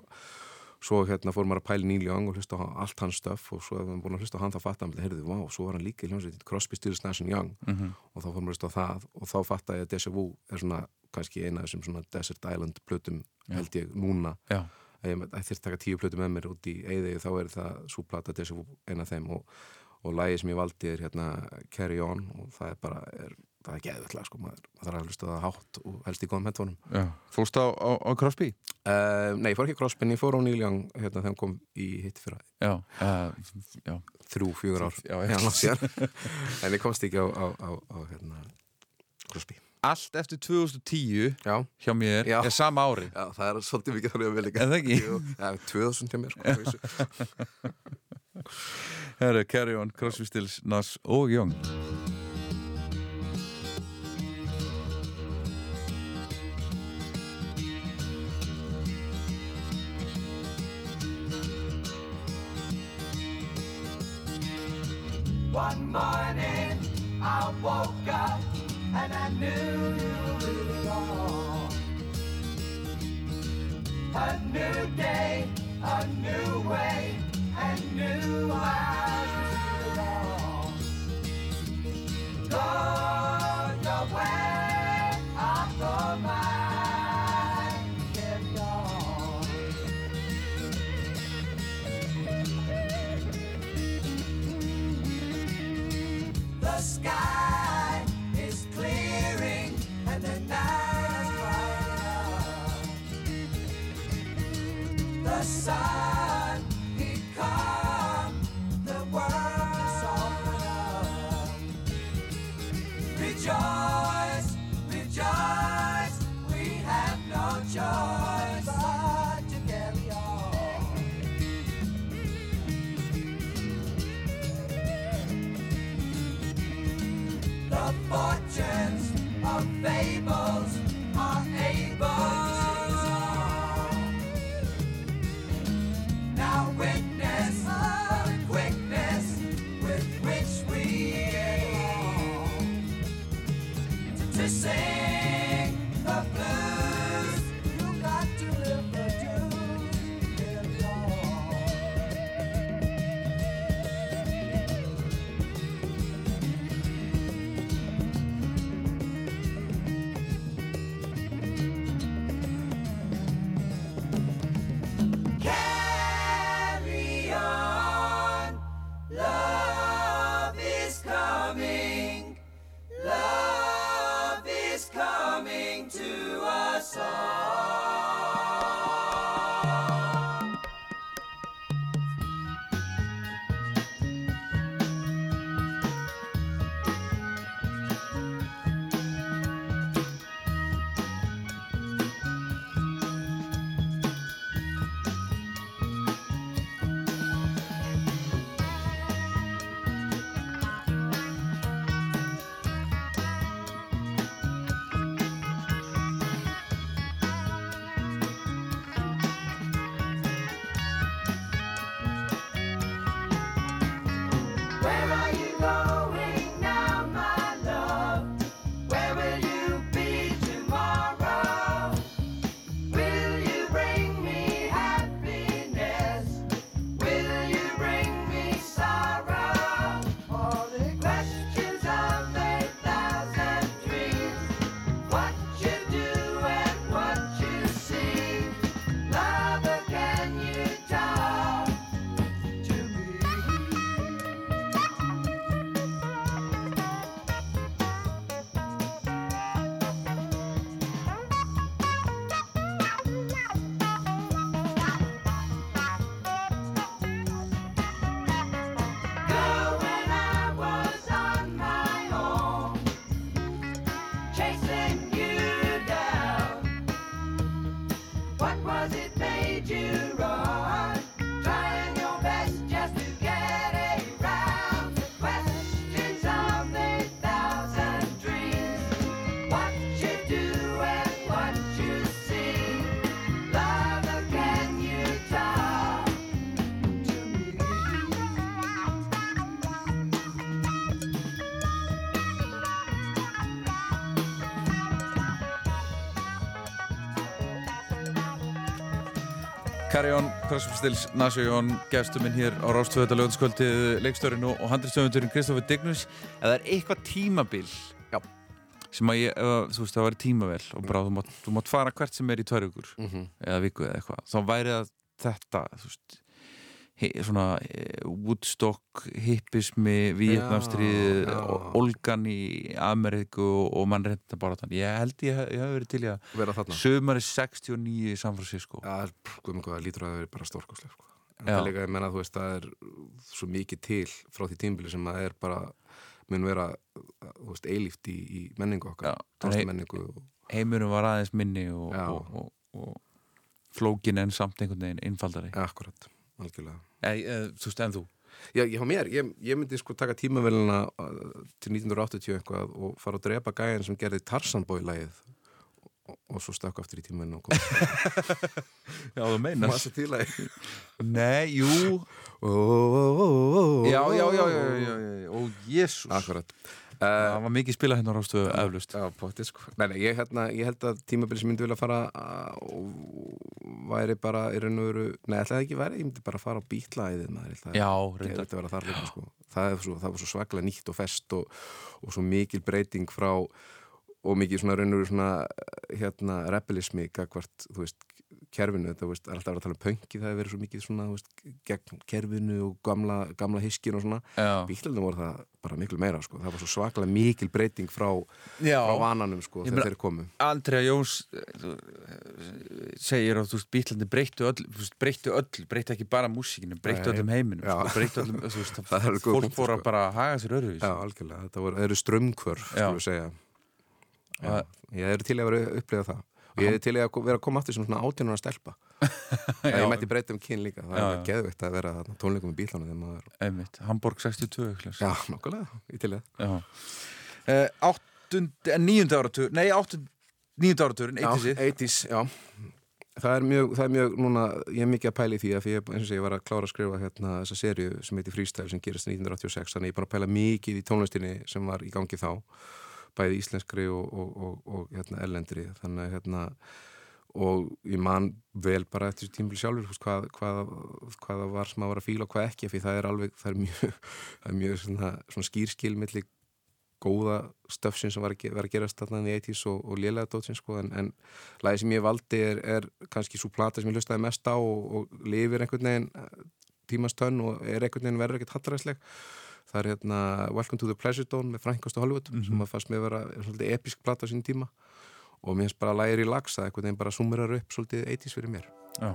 svo hérna fór maður að pæla Neil Young og hlusta á allt hans stöf og svo ef maður búin að hlusta á hann þá fatta hann, heyrðu, vá, svo var hann líka í hljómsveit Crosby, Stills, Nash Young Mhm. og þá fór maður að hlusta á það og þá fatta ég að Deja Vu er svona kannski eina af þessum svona Desert Island plötum held ég núna já. ef ég ætti að taka tíu plötum með mér út í Eyðegi þá er það svo plata Deja Vu eina af þeim og, og lagi sem ég valdi er hérna Carry On og það er bara er, það er geðvöldlega sko, maður, maður þarf að hlusta á það hátt og helst í góðum headphone já. Fórst á, á, á Crosby? Uh, nei, ég fór ekki Crosby, en ég fór á Neil Young hérna þegar hann kom í hitt fyrir Já, uh, já. þrjú, fjögur ár Já, já. Já, langt síðan. en ég komst ekki á, á, á, á hérna, Crosby Allt eftir 2010 Já, hjá mér Já. er sama ári já, það er svolítið mikið þannig að vel líka Er það ekki? Já, 2000 hjá mér sko. [laughs] Herru, Carry On, Crosby, Stills, Nas og Young One morning I woke up and I knew you were gone. A new day, a new way, and new eyes along. Go your way, I'll go mine. Get gone. The sky is clearing and the night is bright. The sun, Crossfit Stills, Nasjón, gestur minn hér á Rástvöða lögðskvöldið, leikstörinn og, handriðstöfundurinn Kristoffer Dignus. Eða er eitthvað tímabil Já. sem að ég, ef, þú veist, það væri tímavel og bara þú mátt, þú mátt fara hvert sem er í tvær vikur Mhm. eða viku eða eitthvað. Þá væri það þetta, þú veist, svona eh, Woodstock, hippismi, Vietnamstrið. Olgan í Ameríku og, mannreynda bara þannig. Ég held ég, ég hef verið til að vera þarna Sumari 69 í San Francisco Já, guðum hvað, það lítur að það er bara stórkoslega sko. En það er líka, ég menna, þú veist, það er svo mikið til frá því tímbili sem að er bara mun vera, þú veist, eilíft í, í menningu okkar, Já. tónstu menningu og, Heimurum var aðeins minni og, og, og, og flókin en samt einhvern veginn einfaldari ja, akkurat, algjörlega. E, e, Þú veist, en þú? Já, hjá mér, ég, ég myndi sko taka tímavelina til 1980 eitthvað og fara að drepa gæjan sem gerði Tarzanbói-lægið og, og svo stakka aftur í tímavelina og koma [laughs] Já, þú meinar. Massa tílægi Nei, jú. Já, já, já, já, já, já. Ó, jésús Akkurat Það var mikið spila hérna á rástu eflust Já, potið sko. Nei, nei, ég, hérna, ég held að tímabili sem myndi vilja fara og væri bara í raun og veru, nei, ætlaði það ekki væri ég myndi bara fara á bítlaðið Já, reyndar. ætti að vera þar líka sko. það, það var svo svaklega nýtt og fest og, og svo mikil breyting frá og mikið svona raun og veru svona hérna rebelismi gagvart, þú veist, kerfinu þetta, veist, það er alltaf að vera að tala um pönki það hefur verið svo mikið svona, veist, gegn kerfinu og gamla, gamla hiskin og svona. Bílunum voru það bara miklu meira sko. það var svo svaklega mikil breyting frá, frá vananum sko, þegar þeir komu. Andrea Jóns eh, eh, segir að bílandi breyttu öll, breyttu öll, breyttu ekki bara músíkinu, breyttu Nei. öllum heiminum, sko, breyttu öllum, veist, [laughs] Það góð fólk fór að sko. bara haga sér öðruvís. Já, algjörlega, voru, þeir eru strömmkvörf Það- ég er til að vera að upplifa það og ég er til í að vera að koma aftur sem svona átjónuna stelpa. [laughs] Já. ég mætti breyta um kyn líka. Það Já, er geðveitt að vera tónleikum í þegar maður, Einmitt, Hamburg 62 ekki, já, nokkulega, ég til í það. Uh, áttund, eh, áratur, nei, Já, eittisið. 80s, já. Það er, mjög, það er mjög, núna, ég er mikið að pæla í því að ég, eins og sé, ég var að klára að skrifa hérna þessa serju sem heitir Freestyle sem gerist 1986, þannig ég er bara að pæla mikið í tónlistinni sem var í gangi þá bæði íslenskri og, og, og, og hérna, ellendri, þannig að hérna og ég man vel bara eftir þessu tímbil sjálfur hvað, hvað, hvað það var sem að var að fíla og hvað ekki það er alveg, það er mjög, [laughs] það er mjög svona, svona skýrskil milli góða stöfsin sem var að, var að gerast þarna í 80s og, og lélega dótsin sko, en, en lagi sem ég valdi er, er kannski svo plata sem ég lustaði mest á og, og lifir einhvern veginn eh, tímans tönn og er einhvern veginn verður ekkert hallaræsleg það er hérna Welcome to the Pleasure Dome með Frankast og Hollywood sem að fannst mér vera svolítið episk plata á sín tíma. Og mér finnst bara lagir í lags að einhvern veginn bara summerar upp svolítið 80s fyrir mér. Já.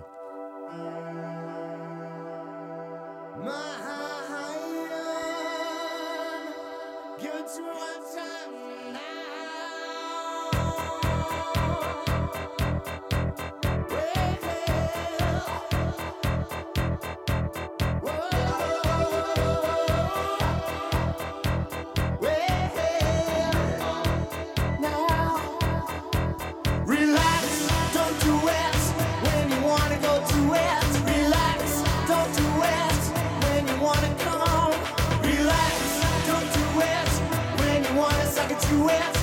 nowhere.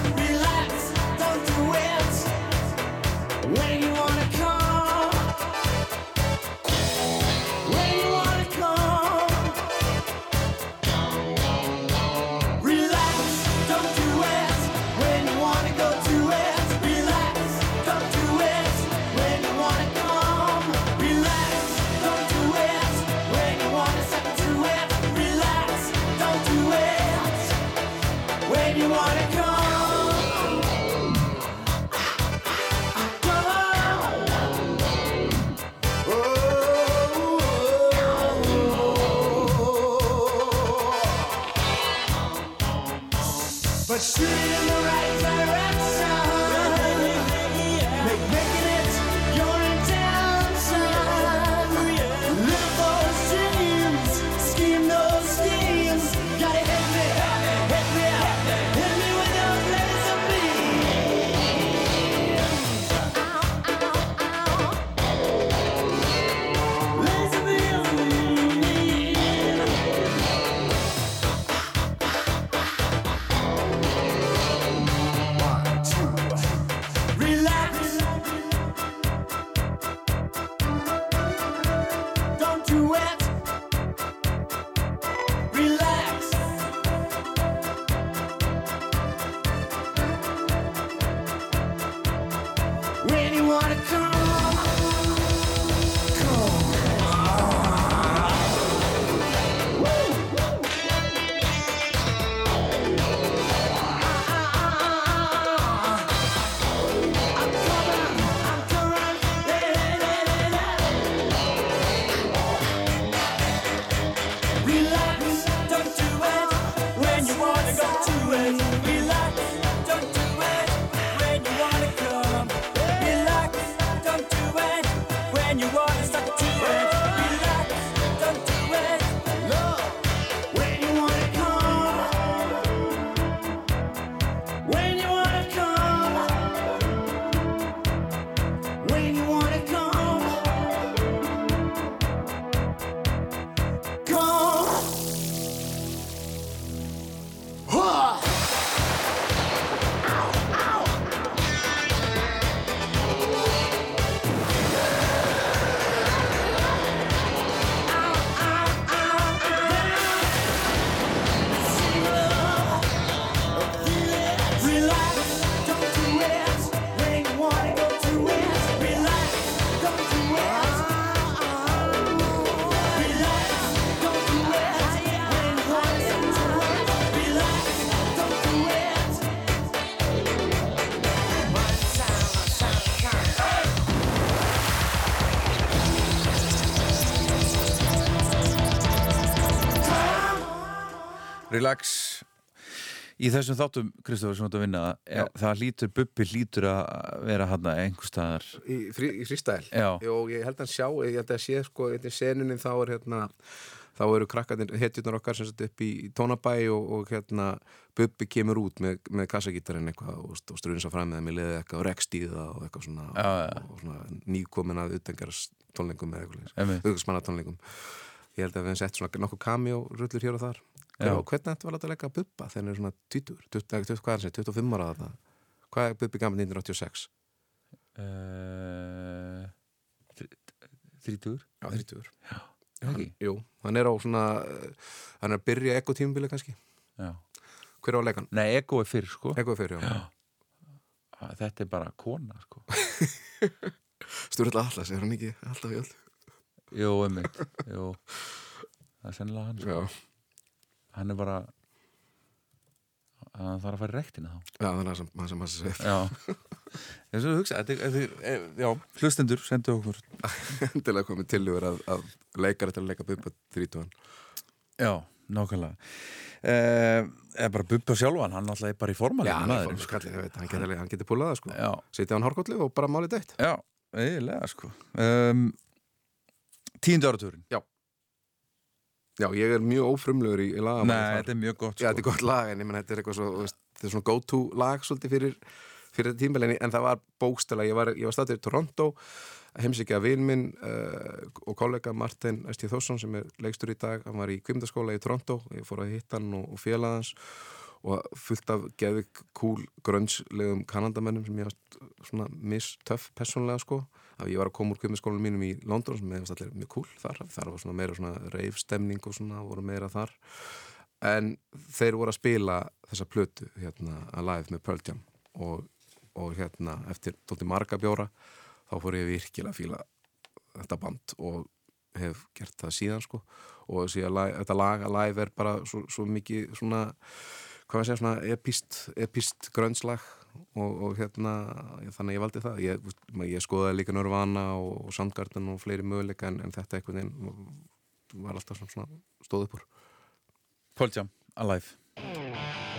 Í þessum þáttum, Kristofur, sem þú ert að vinna Já. er, það lítur, Bubbi lítur að vera hann einhver staðar. Í, frí, í frístæl og ég held að sjá, ég held að sé sko, einnig senunin þá er hérna þá eru krakkarnir, hetjurnar okkar sem sett upp í, tónabæ og, og hérna Bubbi kemur út með, með kassagítarinn eitthvað og, og strunsa fram með þeim í liðið eitthvað og rekstíða og eitthvað svona, og svona nýkomin að utengaras tónlingum eða eitthvað Einmitt. auðvitsmanna tónlingum ég held að við hefum sett svona nokkuð cameo rullur hér og þar Hvernig þetta var látað að leika Bubba þegar hann er svona 20, 20, 20 hvað er hann, 25 ára þarna hvað er Bubbi gammal 1986? uh, Þrítugur? Já, 30 Já, ekki? Jú, hann er á svona uh, hann er að byrja ekko tímubili kannski. Já. hver á að hann? Nei, ego er fyrr, sko. Ekko er fyrir, já, Já. Þetta er bara kona, sko. [laughs] Sturla Atlas, er hann ekki alltaf í öll? Jú, einmitt. Jú. Það er sennilega hann, sko. Já, Hann er bara Hann þarf að fara í rektina þá. Já þannig að hann sem hann sem Já. Þess að hugsa, þetta, þetta, er- já, hlustendur sendu okkur. [laughs] Endilega komið tilhugur að, að leikari til að leika Bubba 30 Já, nákvæmlega. Uh, Eða bara Bubba sjálfan, hann alltaf er bara í formalinu Já, hann er fór skallið, ég veit, hann getur, hann getur púlað það sko. Sitja hann hárkollu og bara málið dætt já, eiginlega sko. Um, Tíundu áratúrin Já, ég er mjög ófrumlegur í, í lagamæli Nei, þetta er mjög gott Já, þetta sko er gott lag, en ég menn, þetta er eitthvað svo, veist, þetta er svona go-to lag svolítið fyrir, fyrir þetta tímbelinni, en það var bókstala, ég var, var statur í Toronto, heimsækja vinn minn uh, og kollega Martin Esti Þórsson sem er leikstur í dag, hann var í kvimdaskóla í Toronto, ég fór að hitta hann og, og félagans og fullt af geðvik kúl grönnslegum kanadamennum sem ég var svona mistöff personlega sko. Að ég var að koma úr kvimdaskólanum mínum í London sem hefast allir mjög kúl þar, þar var svona meira svona reifstemning og svona voru meira þar. En þeir voru að spila þessa plötu hérna að live með Pearl Jam. Og, og hérna eftir tótti marga bjóra þá fór ég virkilega að fíla þetta band og hef gert það síðan sko. Og síðan lag, þetta lag að live er bara svo, svo mikið svona hvað maður segja svona epist, epist grönnslag og, og hérna þannig að ég valdi það. Ég, ég skoðaði líka Nirvana og, og Soundgarden og fleiri möguleika en, en þetta einhvern veginn var alltaf svona, svona stóð upp úr. Paul Jam, Alive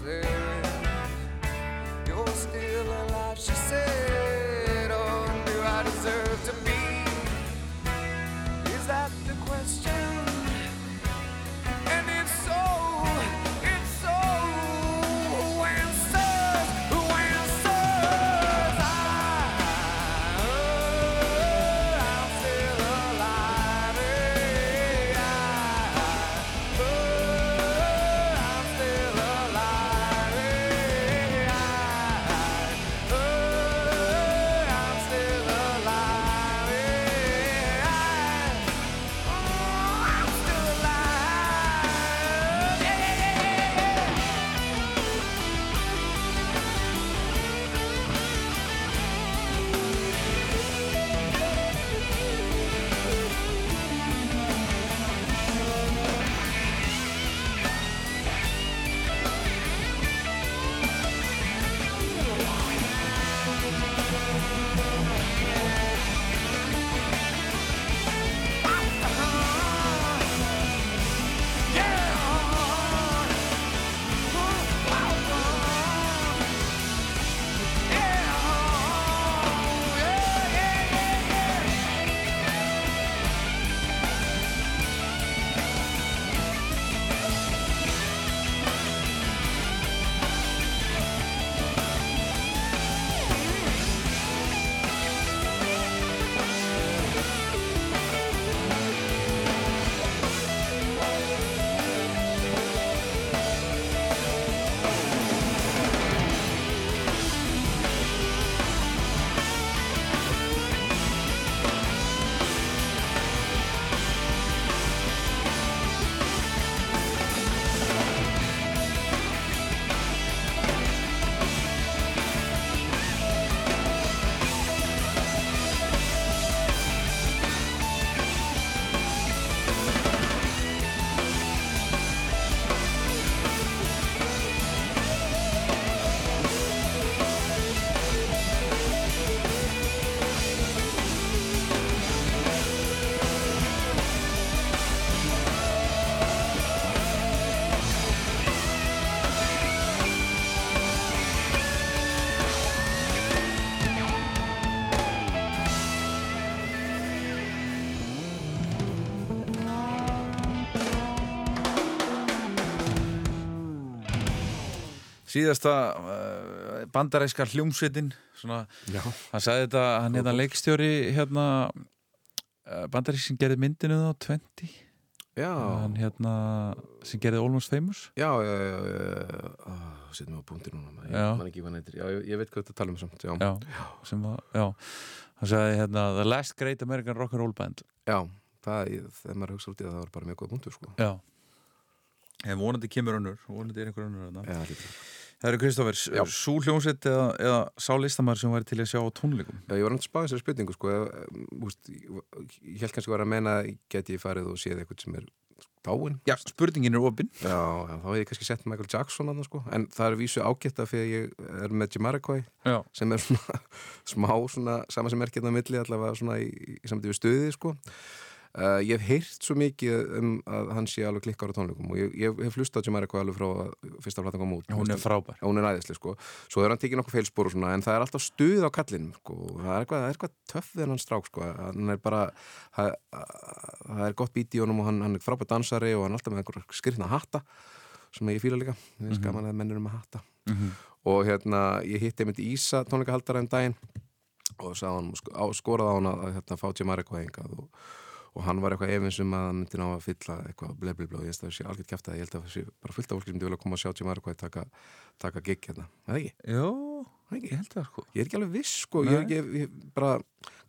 yeah síðasta uh, bandaræska hljómsveitin svona, hann sagði þetta, hann hérna leikstjóri hérna uh, bandarísk sem gerði myndinu þá 20 já, hann hérna sem gerði Almost Famous. Já, já, já, já, já. Settum við á punktir núna, ég Já. ég, ég veit hvað þetta tala um samt, já. Já, sem var, já. Hann sagði hérna The Last Great American Rock and Roll Band. Já, það, þegar maður hugsa út í það, það var bara mjög góð punktur, sko. Já. En vonandi kemur önnur, vonandi er einhver önnur þarna. Já, líka Það eru Kristófur, Já. sú hljómsveit eða, eða sá listamæður sem væri til að sjá á tónleikum Já, ég var náttúrulega spáðið þessari spurningu sko, úst, ég, held kannski að vera að meina geti ég farið og séð eitthvað sem er dáin Já, spurningin er opinn Já, já, þá hef ég kannski sett Michael Jackson annars, sko. en það er vísu ágætt að fyrir ég er með Jamiroquai sem er svona [laughs] smá svona, sama sem er á milli allavega svona í, í samtíð við stuði sko. Uh, ég hef heyrt svo mikið um að hann sé alveg klikkar á tónleikum og ég, ég hef flust á Jamiroquai alveg frá að fyrsta platan kom út. Hún er frábær. hún er æðislega sko. Svo er hann tekið nokkuð feilspor og svona en það er alltaf stuð á kallinum sko. Það er eitthvað, er eitthvað töff við hann strák sko. Hann er bara það, það er gott bít í honum og hann, hann er frábær dansari og hann er alltaf með einhver skrifna hatta sem ég fíla líka. Ég finnst gaman að menn eru með hatta. Og hérna ég hitti einmitt Ísa tónleikahaldara um daginn og hann, sko, á, skoraði á hann að, að hérna, fá Jamar eitthvað hingað og, og hann var eitthvað efins um að hann myndi ná að fylla eitthvað ble ble ble og ég veist að það sé algjört kæft að ég held að það sé bara fullt af fólki sem myndi vilja koma að sjá Jamar eitthvað taka, taka gig hérna, eða ekki? Jó, ekki? ég held það sko. Ég er ekki alveg viss sko, ég, ég, ég bara,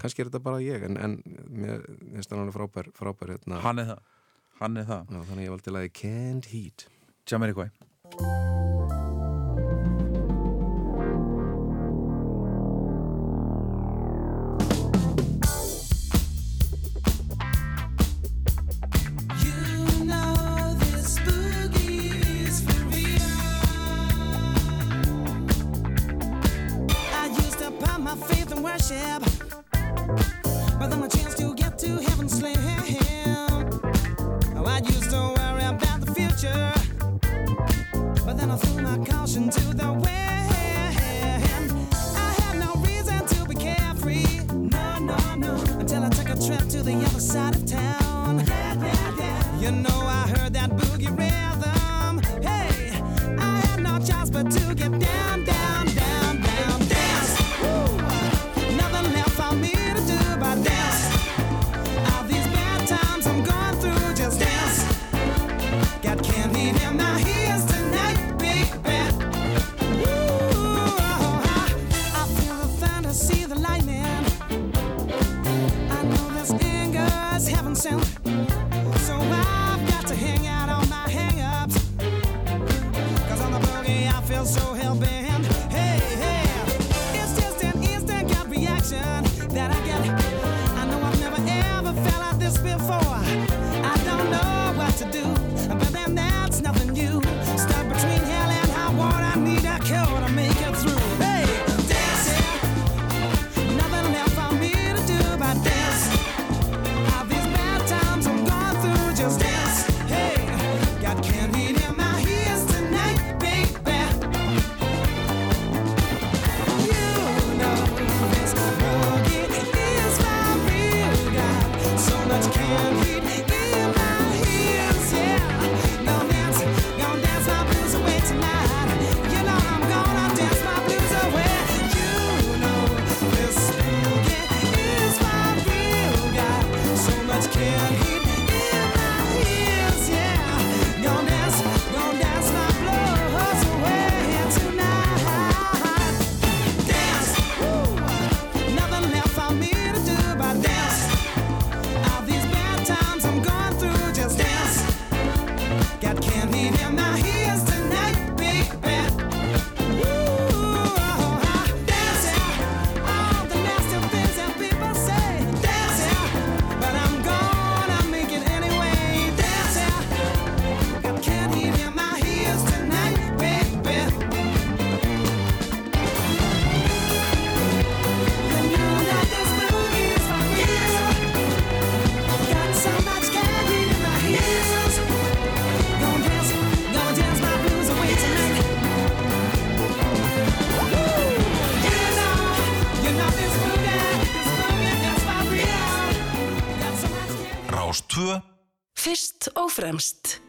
kannski er þetta bara ég en, en mér mér finnst hann alveg frábær, frábær hérna, Hann er það, hann er það. Já, þannig ég valdi lagi Can't Heat. Jamiroquai You fremst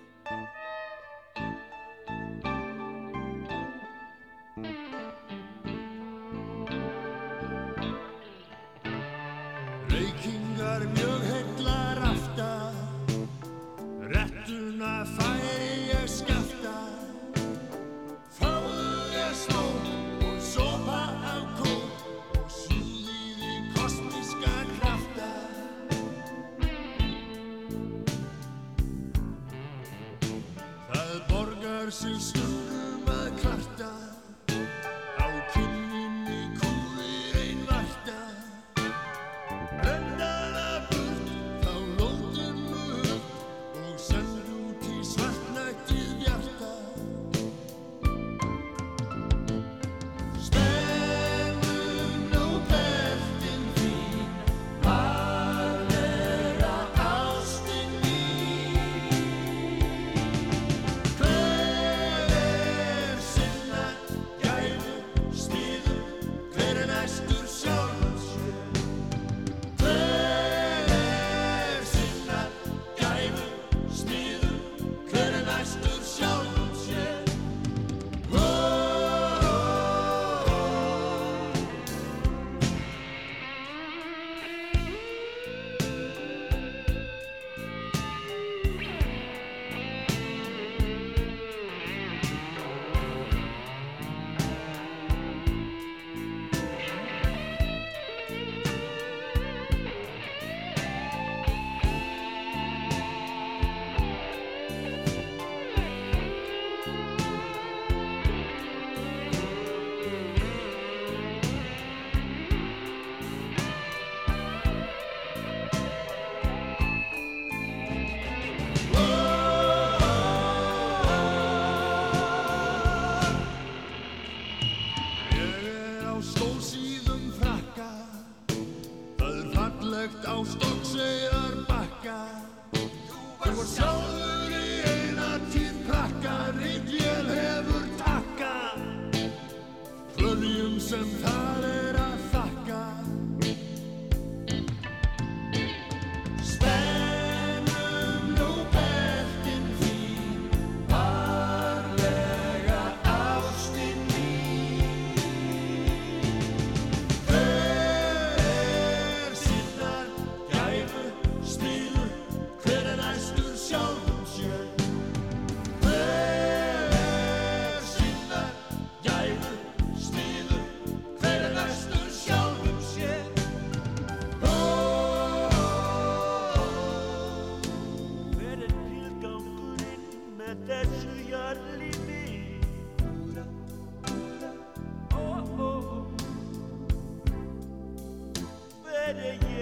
hver er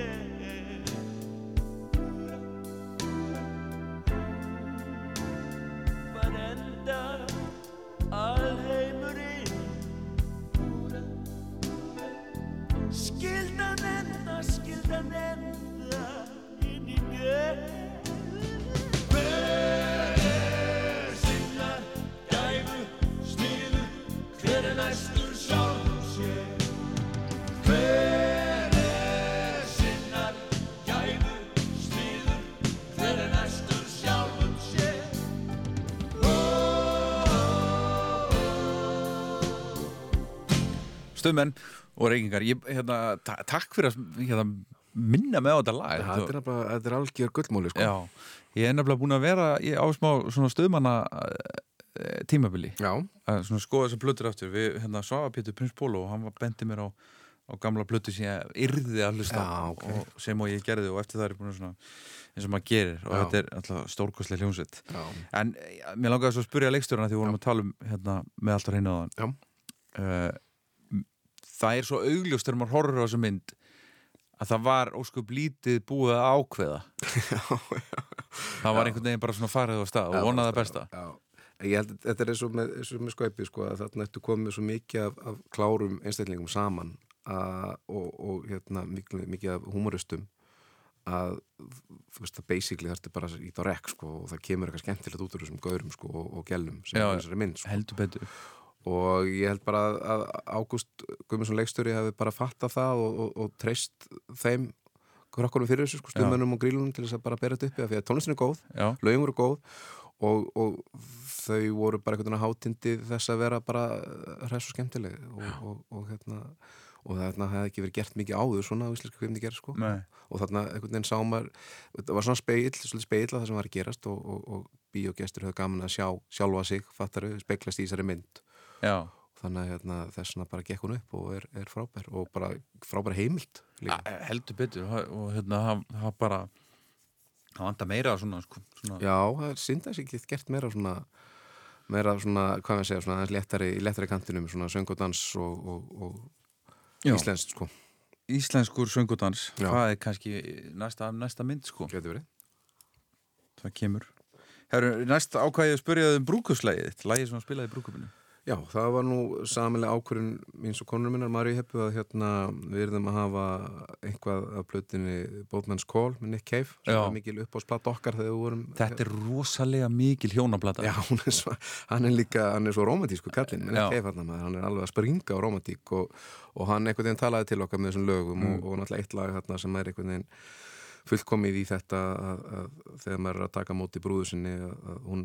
Stöðmenn og reykingar. Ég, hérna, ta Takk fyrir að hérna, minna með á þetta lag. Ja, þetta er þetta er algjör gullmóli sko. Ég er nefnilega búin að vera ásmá svona stöðmanna tímabili. Já, að svona skoða þessar plötur aftur. Við hérna Svafa Pétur Prins Pólo og hann var bendi mér á, á gamla plötu sem ég yrði að hlusta á Já, ok. og, sem og ég gerði og eftir það er búin að svona eins og maður gerir. Og Já. þetta er alltaf stórkostlega hljómsveit. En ja, mér langaði svo að spyrja leikstjórna því við vorum að tala um hérna, með alltaf hreinu á Já. uh, það er svo augljóst þegar maður horfir á þessu mynd að það var óskup lítið búið að ákveða. [laughs] Það var einhvern veginn bara svona farið á stað og vonaði það besta. Já, ég held að þetta er eins og með, með skaupið sko, að þarna ertu komið svo mikið af, af klárum einstæðlingum saman að, og, og hérna, mikið, mikið af humoristum að þú veist það basically þarftu bara að íta á rekk sko, og það kemur eitthvað skemmtilegt út úr þessum gaurum sko, og, og gælum sem er þessari mynd sko. heldur betur og ég held bara að, Ágúst Guðmundsson leikstjóri hefði bara fattað það og, og, og treyst þeim krokkunum fyrir þessu, sko, stuðmennum og grílunum til þess að bara bera þetta uppi af því að tónlistin er góð lögum voru góð og, og þau voru bara einhvern veginn hátindi þess að vera bara hræs og skemmtileg og, og, og hérna og þarna hefði ekki verið gert mikið áður svona á íslenska hvernig gerð sko. Nei, og þarna einhvern veginn sá maður það var svona speill, speill að það sem var að gerast og, og, og bíógestur höfðu gaman að sjá sjálfa sig, fattaru, speiklast í þessari mynd já. Þannig að hérna, þess vegna bara gekk hún upp og er, er frábær og bara frábær heimild líka. A- heldur betur. Og, hérna, það, bara það vantar meira svona, sko, svona Já, það er synd að þessi ekki gert meira svona meira svona, hvað við segja, svona aðeins léttari, í léttari kantinum, svona söng og og, og, íslenskt sko, Íslenskur söngudans, Já. það er kannski næsta, næsta mynd sko, getur verið. það kemur. Herru, næst ákvæðið að spyrja um brúkuslægið lægið sem hann spilaði í brúkupinu Já, það var nú samilega ákvörðun mín og konur minnar, Maríu Heppu, að hérna við erum að hafa eitthvað af plötinni Boatman's Call með Nick Cave, sem var mikil uppásplatt okkar þegar við vorum Þetta er rosalega mikil hjónablata Já, hún er svo, hann er líka, hann er svo romantísku menn Já. ekki hann, hann er alveg að springa á romantík og, og hann einhvern veginn talaði til okkar með þessum lögum og, og náttúrulega eitt lag þarna sem er einhvern veginn fullkomið í þetta að, að þegar maður er að taka móti brúðu sinni að, að hún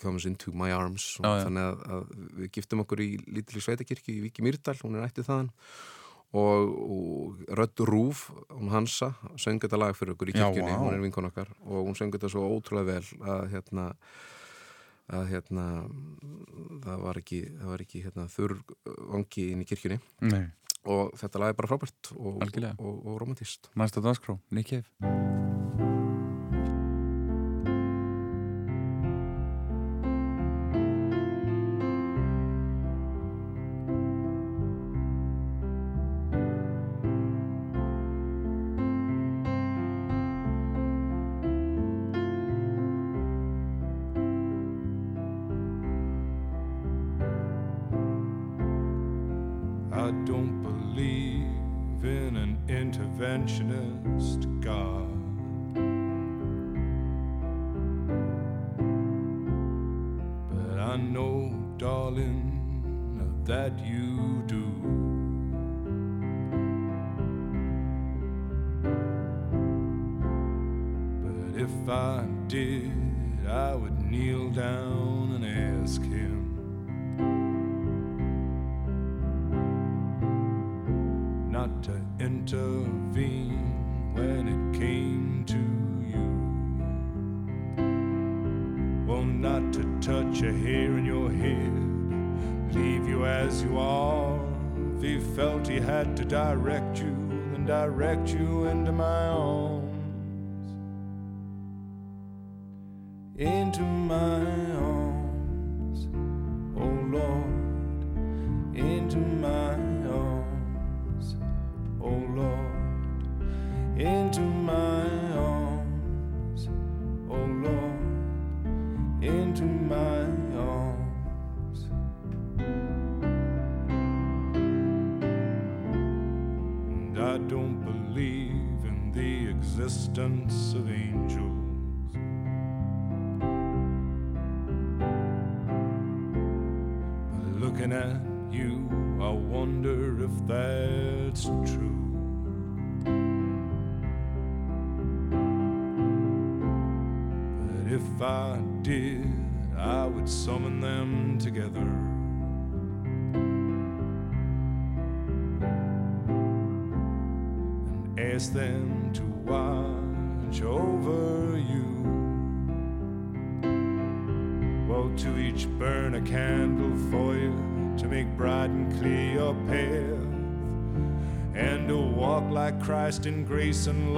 comes into my arms. Og Já, já. þannig að, að við giftum okkur í lítileg sveitakirkju í Viki Mýrdal, hún er ættið þaðan. Og, og Rödd Rúf, hún Hansa söng þetta lag fyrir okkur í Já, kirkjunni, vá. hún er vinkon okkar. Og hún söng þetta svo ótrúlega vel að hérna að hérna það var ekki, það var ekki hérna, þurr vangi inn í kirkjunni. Nei, og þetta lag er bara frábært og, og, og, og romantist næsta danskrá, interventionist God. But I know, darling, that you direct you and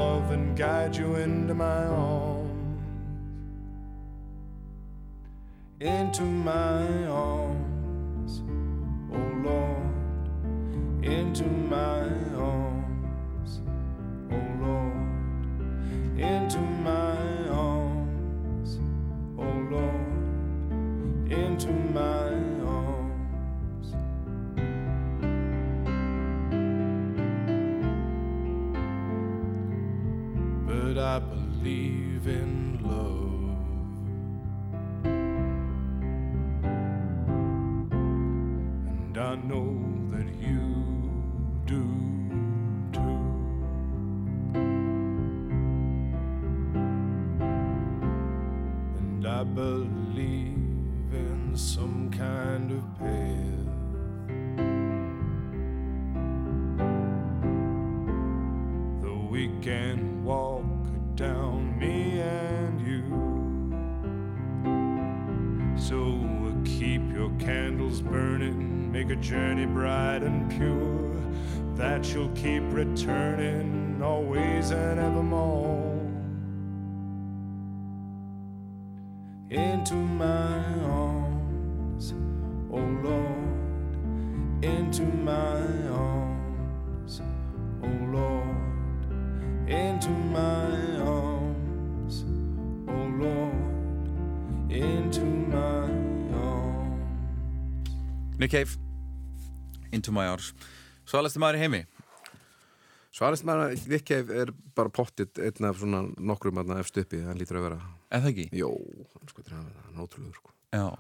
make a journey bright and pure, that you'll keep returning always and evermore. Into my arms, O oh Lord, into my arms, oh Lord, into my arms, oh Lord, into my arms. Nick Cave Into My Arms. Svalasti maður í heimi? Svarist maður að Cave er bara pottit einn af svona nokkrum aðna efst uppi, hann lítur að vera. En það ekki? Jó, hann sko, hann er ótrúlegur sko. Já.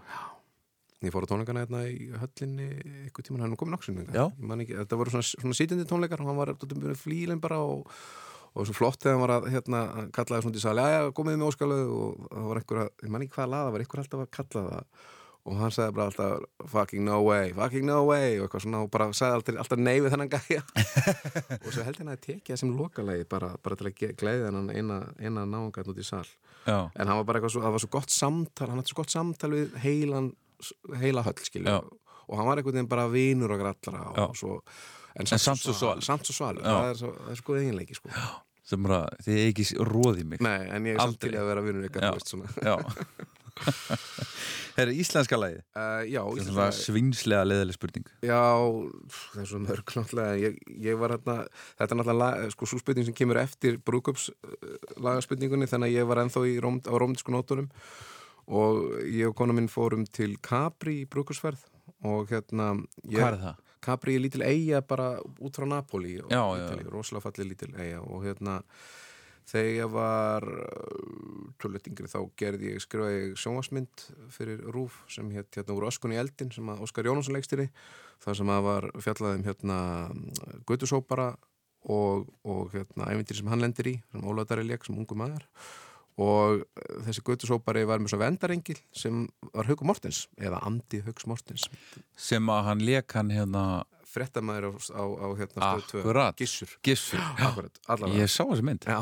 Ég fór á tónleikana hérna í höllinni ykkur tíma, hann er komin Já. Þetta voru svona, svona sítindi tónleikar og hann var flílinn bara og, og svo flott þegar hann var að hérna, kallaði svona í sali, já, já, komið með óskalöðu og það var einhver að, ég man ekki hvaða lag það var einhver alltaf að kalla það og hann sagði bara alltaf fucking no way, fucking no way. Og svona og bara sagði alltaf, alltaf nei við þennan gæja. [laughs] Og svo held ég hann að tekja það sem lokalagi bara, bara til að gleiða hann eina, náungat út í sal. Já. En hann var bara eitthvað svo, það var svo gott samtal hann hætti svo gott samtal við heilan heila höll skilju og hann var einhvern veginn bara vinur okkar allra Já. og svo, en, samt svo svalur. samt svo svalur, Já. það er svo, er sko eiginleiki sko. sem bara, þið er ekki róðið mig. Nei, en ég er samt til að vera vinur ykkar [laughs] Það [laughs] er íslenska lagið? Uh, já, íslenska- svinslega leðileg spurning. Já, það er svo mörg náttúrulega, ég, ég var hérna, þetta er náttúrulega sko svo spurning sem kemur eftir brúkups lagaspurningunni þannig að ég var ennþá í róm, á rómdísku nótunum og ég og kona minn fórum til Capri í brúkupsferð og hérna ég, Hvað er það? Capri er lítil eiga bara út frá Napoli Já, já, rosalega fallið lítil eiga og hérna þegar ég var tölvöld yngri þá gerði ég skrifaði sjónvarsmynd fyrir Rúf sem hétt hérna úr Öskun í eldin sem að Óskar Jónasson leikstýri þar sem að var fjallaði um hérna Gautusópara og, og hérna ævindir sem hann lendir í sem Ólaðari leik sem ungu maður. Og eh, þessi Gautusópari var með svo vendarengil sem var Hauku Mortens eða Andi Hauks Mortens. Sem að hann leik hann hérna frettamæður á, á, á hérna stöð 2 Akkurat. Gissur. Gissur. [gasps] Akkurat, Ég sá þessi mynd. Já,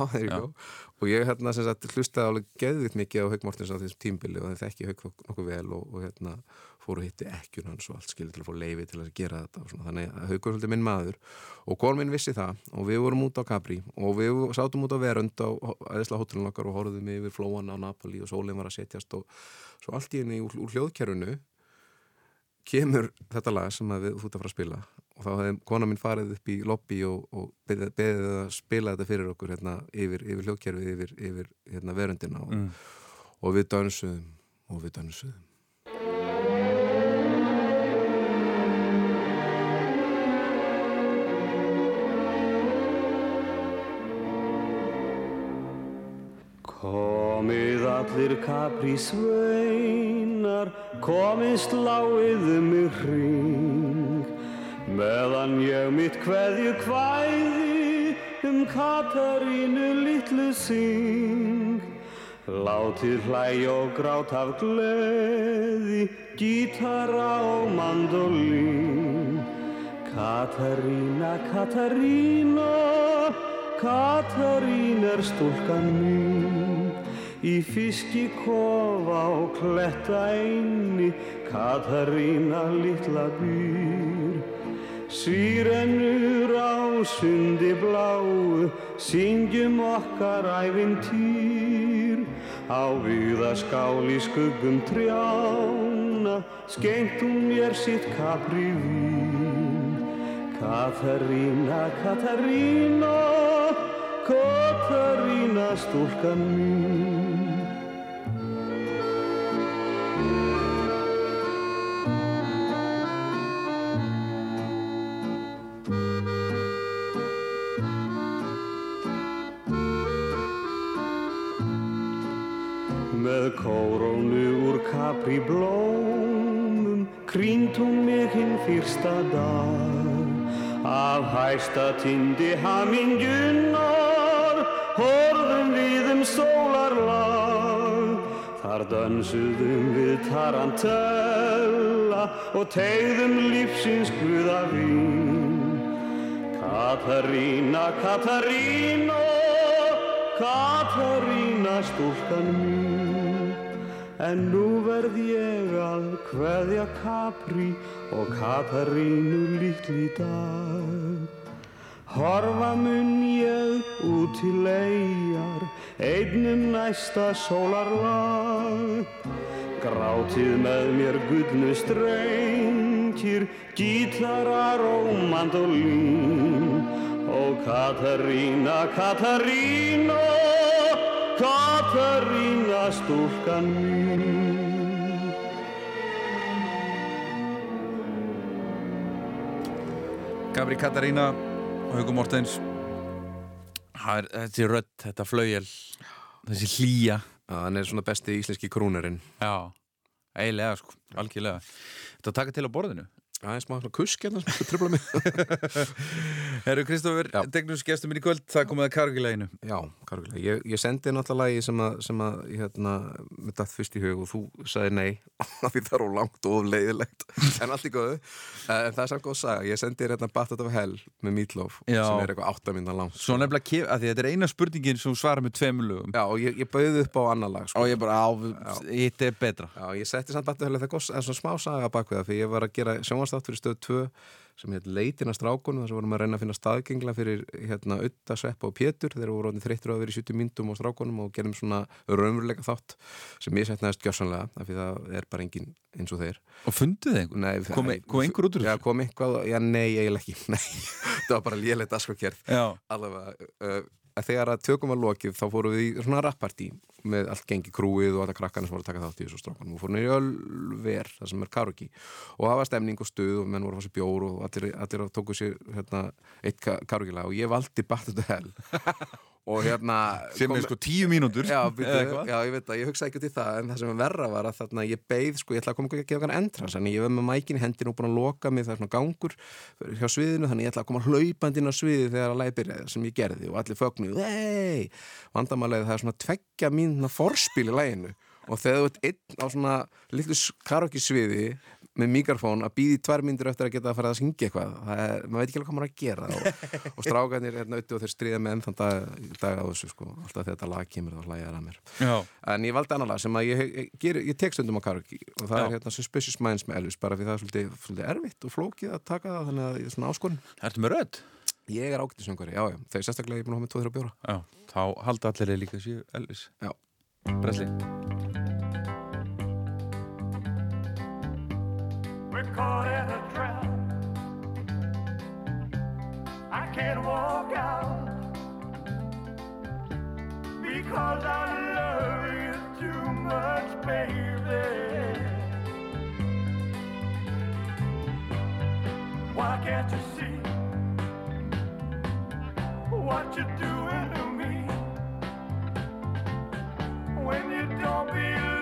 og ég hérna sagt hlustaði alveg geðvitt mikið á Haug Mortens á þessum tímbili og það þekki Haug nokkuð vel og, og hérna fór og hitti ekkjun hans og allt skilur til að fá leifi til að gera þetta svona. þannig að Haugur er svolítið minn maður og minn vissi það og við vorum út á Capri og við sátum út á verund á æðislega hótelun okkar og horfðum yfir flóan á Napoli og sólinn var að setjast og svo allt í henni úr, úr hljóðkerfinu kemur þetta lag sem við þú ert að fara að spila og þá hefði kona mín farið upp í lobby og, og beðið, beðið að spila þetta fyrir okkur hérna, yfir, yfir hljóðkerfið, yfir, yfir hérna, verundina og, Mm. og við dansuðum og við dansuðum Komið allir kapri sveinar, komið sláið um mig hring, meðan ég mitt kveðju kvæði um Katarínu litlu syng. Látið hlæj og grát af gleði, gítara og mandolín. Katarína, Katarína, Katarín er stúlkan mín. Í fiski kofa og kletta einni, Katarína litla býr. Sýrenur á sundi bláu, syngjum okkar ævintýr. Á viðaskál í skuggum trjána, hún mér sitt kapri vín. Katarína, Katarína, Katarína stúlkan mín. Með kórónu úr kapri blómum Krýnt hún mig hinn fyrsta dag. Af hæsta tindi hamingjunar Horfum við um sólarlag. Þar dansuðum við tarantella Og tegðum lífsins guða vín. Katarína, Katarína, Katarína stúlkan mín. En nú verð ég að kveðja Capri og Katarínu litli dag. Horfa mun ég út til eigjar, einnum næsta sólarlag. Grátið með mér gullnu strengi, ungir gítarar og mandolín og Katarína, Katarína Katarína stúlkan mín. Gabri Katarína og Hauku Mortens. Er þessi rödd, þetta flaugjel þessi hlýja. Hann er svona besti íslenski krúnerinn. Já, eiginlega sko, algjörlega. Þetta taka til á borðinu Það er smá kusk hérna sem tröfla mig [laughs] Herru Kristofur, Já. Degnus gestur minn í kvöld það komið að kargileginu Já, kargulega. Ég, ég sendi náttúrulega lagi sem að, sem að hérna, með datt fyrst í hug og þú sagði nei [laughs] af því það er of langt og of leiðilegt en allt í góðu. Eh, En það er samt góð að saga. Ég sendi hérna Battle of Hell með Meatloaf sem er eitthvað áttamínda langt. Svo nefnilega, kef, að því þetta er eina spurningin sem þú svarar með tveimur lögum Já, og ég, ég bauði upp á annar lag, sko. og ég bara, á, þetta er betra Já, ég setti samt Battle of Hell það er það fyrir að stöð 2 sem heit Leitin að strákunum þar sem vorum að reyna að finna staðgengla fyrir hérna Utta, Sveppa og Pétur. Þegar voru orðin þreyttur að vera í 70 myndum á strákunum og gerðum svona raunveruleika þátt sem ég setnaðist gjörsanlega af því það er bara engin eins og þeir. Og funduð þið einhver? Nei, Kom, kom einhver út úr Já, þessu? kom eitthvað, já nei, eiginlega ekki. [laughs] Nei, það var bara lélegt aðskokerð Já, allavega uh, að þegar að tökum var lokið þá fórum við í svona rappartí með allt gengi krúið og alla krakkarna sem voru að taka þátt í þessu strákanum og fórum við í Ölver það sem er karaoke. Og það var stemning og stuð og menn voru að fá sér bjór og allir, allir tóku sér hérna, eitt karaoke lag og ég valdi Battle to Hell og hérna sem er sko tíu mínútur Já, byrju, já, ég veit það, ég hugsa ekki í það en það sem er verra var að þarna ég beið sko, ég ætla að koma að gefa hann entrans en ég var með mækin í hendinu og búin að loka mig það er svona gangur hjá sviðinu þannig ég ætla að koma hlaupandi inn á sviði þegar að byrjaði sem ég gerði og allir fögnu hei, vandamálið það er svona tveggja mínuna forspil í læginu og þegar þú ert einn á svona litlu karaoke sviði með mikrofón að býði tvær myndir eftir að geta að fara að syngja eitthvað. Það er, maður veit ekki alveg hvað maður að gera og, og strákanir er nauti og þeir stríða með enn þann dag, dag á þessu sko. Alltaf þegar þetta lag kemur þá það að mér. Já, en ég valdi annar lag sem að ég, ég, ég, ég tek stundum á karaoke og það Já. er hérna Suspicious Minds með Elvis bara því það er svolítið, svolítið erfitt og flókið að taka það þannig að ég er svona áskorun. Ertu með rödd? ég er ágættisöngari, já já, þegar sérstaklega ég er búin að hafa með 2-3 bjóra. Já, þá halda allir líka sér Elvis. Já. Bresli Caught in a trap. I can't walk out because I love you too much, baby. Why can't you see what you're doing to me when you don't believe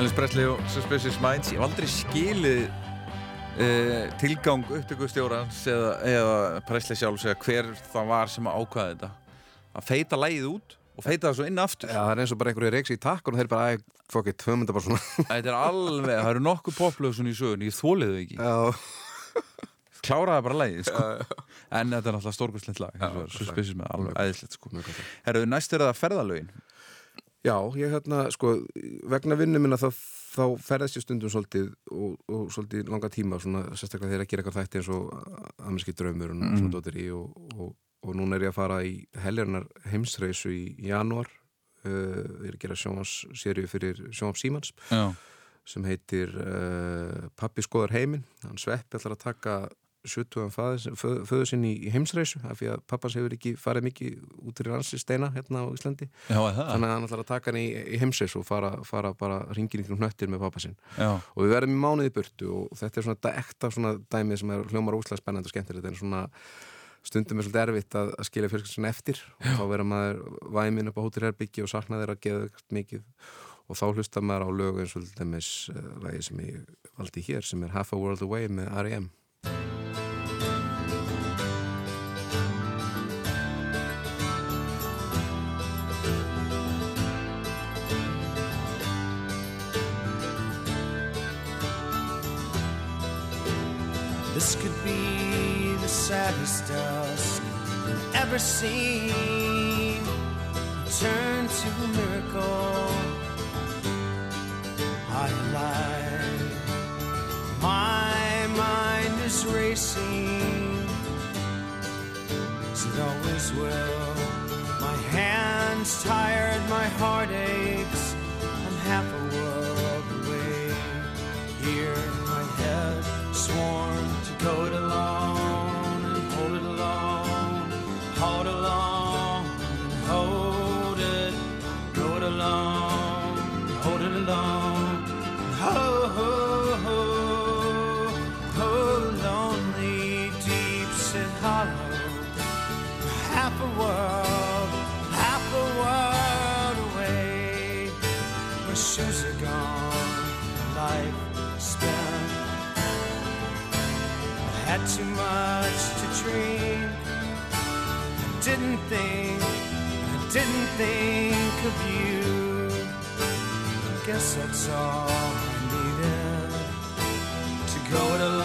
Elvis Presley og Suspicious Minds. Ég hef aldrei skilið uh, tilgang upptökustjórans eða, eða Presley sjálf segja hver það var sem að ákvaða þetta. Að feita lægið út og feita það svo inn aftur. Já, það er eins og bara einhverju reiks í takkun og þeir bara, æ, fuck it, höfum þetta bara svona. Þetta er alveg, það eru nokkuð poplöð svona í sögun, ég þólið þau ekki. Já, kláraði bara lægið sko. en þetta er náttúrulega stórkvæslegt lag Suspicious með alveg æðislegt sko. mjög gott. Lag. Herru, næst er það ferðalögin Já, ég hérna, sko, vegna vinnu minna þá, þá ferðast ég stundum svolítið og, og svolítið langa tíma svona, sérstaklega þegar ég gera eitthvað þætti eins og amerski draumur og svona dóttir í og, og, og núna er ég að fara í heljarnar heimsreisu í janúar. Uh, ég er að gera sjónvarsserju fyrir sjónvars Símans sem heitir uh, Pappi skoðar heiminn. Hann sveppi ætlar að taka 70 föðu sinn í, í heimsreisu af því að pappas hefur ekki farið mikið út fyrir hansi steina hérna á Íslandi. Já, þannig að hann ætlar að taka hann í, í heimsreis og fara, fara bara ringin í kring hnöttir með pappa sinn. Já, og við verðum í mánuði í burtu og þetta er svona ekta svona dæmið sem er hljómar úslega spennandi og skemmtilegt. En svona stundum er svolítið erfitt að, að skilja fjölskyldsinn eftir og þá verður maður væmin upp á hótelherbyggi og sakna þeirra að geða mikið. Og þá hlustar maður á lög eins og uh, lagi sem ég valdi hér sem er Half a World Away með R.E.M. This could be the saddest dusk you've ever seen. Turn to a miracle. I lie. My mind is racing. As it always will. My hands tired, my heart aches. I'm half had too much to drink. I didn't think, I didn't think of you. I guess that's all I needed to go it alone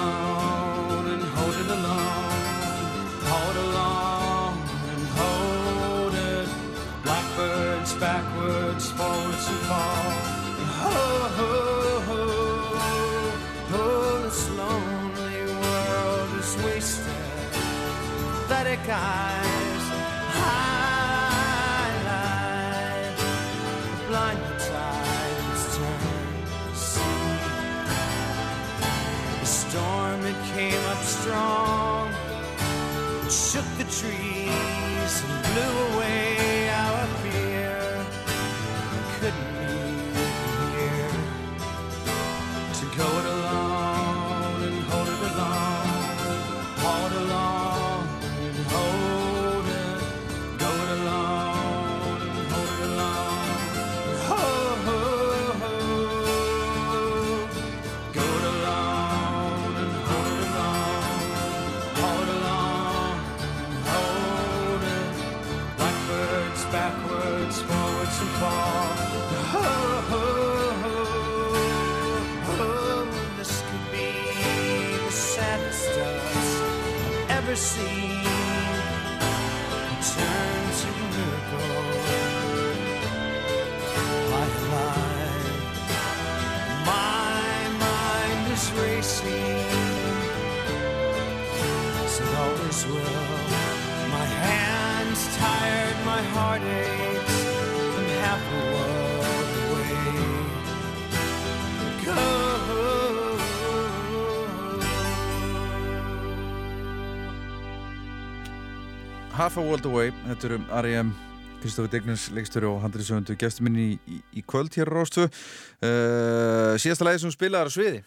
sky. Half a World Away, þetta er um R.E.M. Kristofur Degnars, leikstöru og handriðsöfundu gestur minni í, í, kvöld hér á Rástu uh, síðasta lagi sem spilaðar á sviði?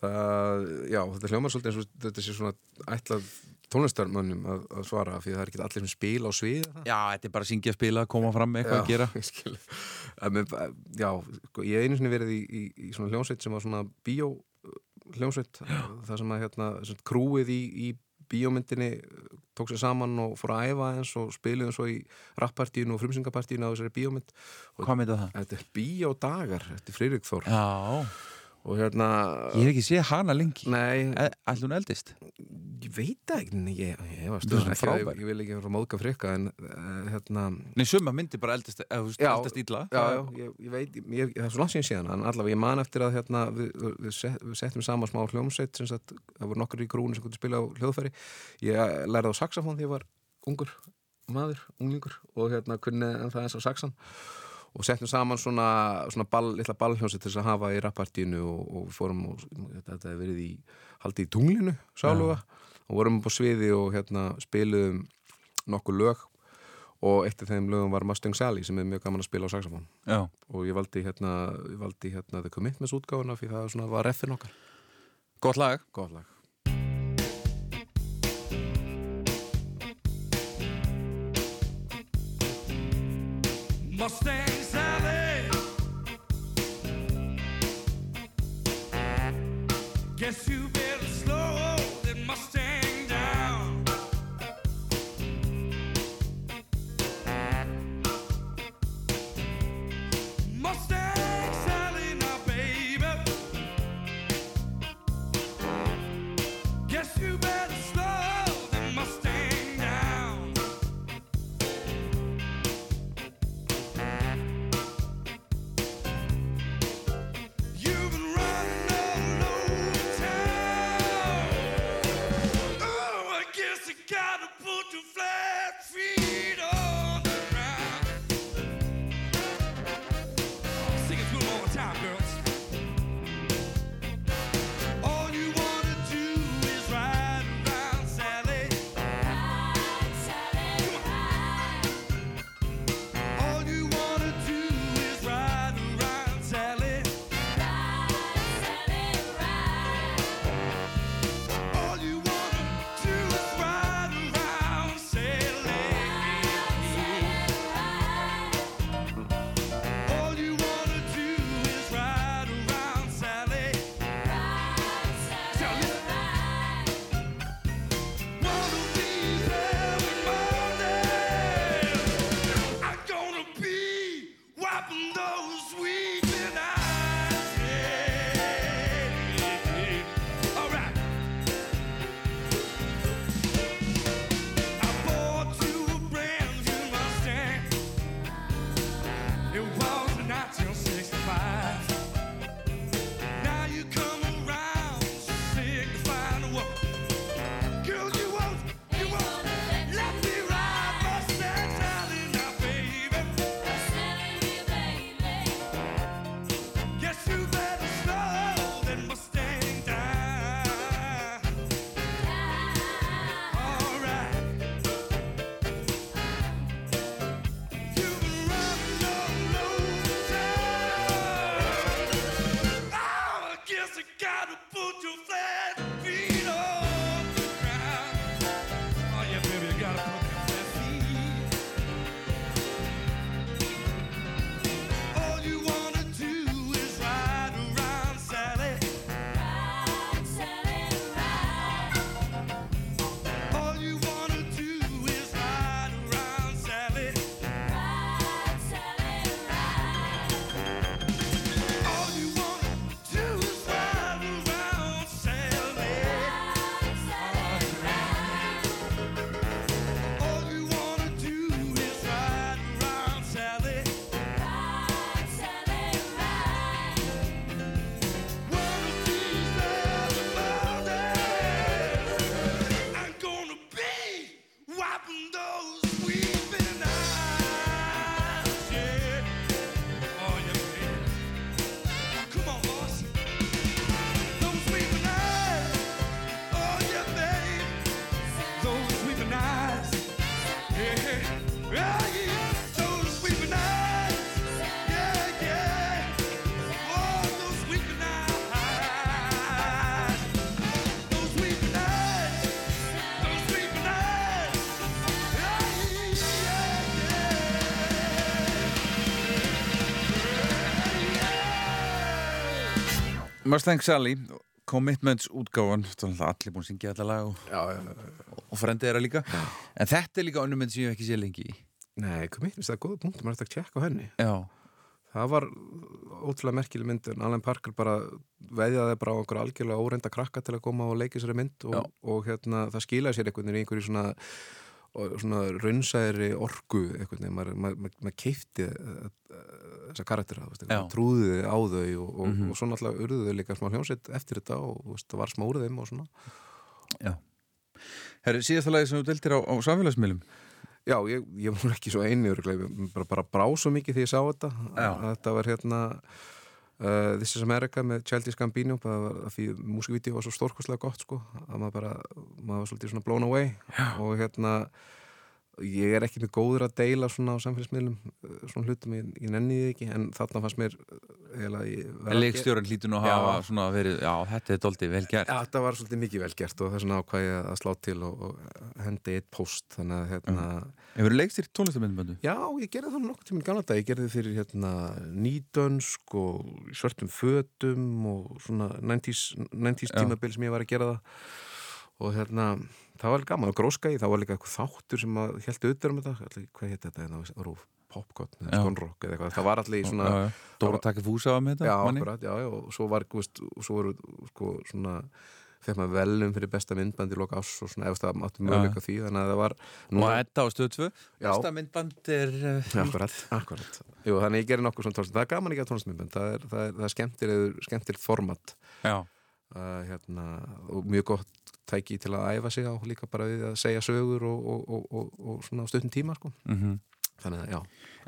Það, já, þetta hljómar svolítið eins og þetta sé svona ætlað tónlistarmönnum að, að svara því það er ekki allir sem spila á svið Já, þetta er bara að syngja, spila, koma fram eitthvað að gera. [laughs] skil Að með, Já, sko, ég hef einu sinni verið í, í, í svona hljómsveit sem var svona bíó hljómsveit það sem að hérna, krúið í, í bíómyndinni tók sér saman og fór að æfa eins og spiluðum svo í rappartíinu og frumsingapartíinu á þessari bíómynd. Hvað myndið það? Þetta er bíódagar, þetta er Friðrik Þór. Já, og hérna ég hef ekki séð hana lengi. Nei, Ætli hún eldist? ég veit ekki ég, ég, var stöðan ekki, ég, ég vil ekki vera móðka frikka en uh, hérna Nei, suma myndi bara eldist, veist, Já, eldast illa. já, já, ég, ég veit, það er svo langt síðan síðan en allavega ég man eftir að hérna, við, við, set, við settum saman smá hljómsveit sem sagt, það voru nokkur í grúni sem kundu spila á hljóðfæri. Ég lærði á saxofón því ég var ungur maður, unglingur og hérna kunni en það eins á saxan og settum saman svona, svona ball, litla ballhljómsveit til að hafa í rappartínu og, og fórum og þetta hefði verið í haldið í tunglinu, sáluga. Og vorum upp á sviði og hérna spiluðum nokkur lög og eitt af þeim lögum var Mustang Sally sem er mjög gaman að spila á saxofón. Já, og ég valdi hérna, ég valdi hérna The Commitments útgáfuna fyrir það var reffin okkar. Gott lag. Góð lag Mustang Sally. Guess you better Mustang Sally Commitments náttúrulega allir búin að syngja þetta lag og, Já, já, já. og frendið er að líka en þetta er líka önnum mynd sem ég ekki sé lengi í. Nei, kom mitt, það er góða punkt, maður þetta að tjekka henni. Já, Það var ótrúlega merkileg mynd en Alan Parker bara veðjaði bara á einhver algjörlega óreinda krakka til að koma og leika sér mynd Já. og, og hérna, það skilaði sér einhvern veginn í einhverju svona, og- svona raunsæðri orgu einhvern veginn, maður, maður, maður, maður keifti þessa karaktera, þú veist, Já. maður trúði á þau og, og, Mhm. og svo náttúrulega urðu þau líka smá hljómsveit eftir þetta og það var smá úr þeim og svona já Herri, síðasta lagi sem þú dildir á, á samfélagsmiðlum Já, ég, ég var ekki svo eini bara, bara brá svo mikið því ég sá þetta Já. að þetta var hérna uh, This is America með Childish Gambino var því músikvídeó var svo stórkostlega gott sko, að maður bara maður var svolítið svona blown away Já. og hérna ég er ekki með góður að deila svona á samfélagsmiðlum uh, svona hlutum, ég, ég nenni því ekki en þarna fannst mér Leikstjóran hlýtur nú að hafa Já. svona verið Já, þetta er doldið vel gert Já, þetta var svolítið mikið vel gert og þess vegna ákvæði ég að slá til og, og hendi eitt post þannig að hérna Hefur leikstýrt tónlistamindböndu? Já, ég gerði það nokkuð tíminn gamla dag, ég gerði fyrir hérna nýdönsk og svörtum fötum og svona 90s, 90s Já. tímabil sem ég var að gera það og hérna, það var gaman og gróska í, það var líka eitthvað þáttur sem að heldur auðvitað um þetta, allir, hvað heit þetta hérna, rúf, popcorn eða skonrock eða eitthvað, það var allir í svona Já, já. Dóra takki fúsa á með þetta Já, akkurat, og svo var, veist, og svo voru, sko, svona fekk maður velum fyrir besta myndbandi í loka ás og svona, ef það áttu möguleika því. Þannig að það var Og þetta á stöð 2 Já. Besta myndband er uh, Akkurat, akkurat. Jú, þannig ég gerir nokkuð svona tónlist. Það er gaman ekki að tónlistmyndbönd. Það er, það er, það er skemmtilegt format. Uh, hérna, og mjög gott tæki til að æfa sig á líka bara við að segja sögur og, og, og, og, og svona á stuttum tíma sko. mhm Þannig að já,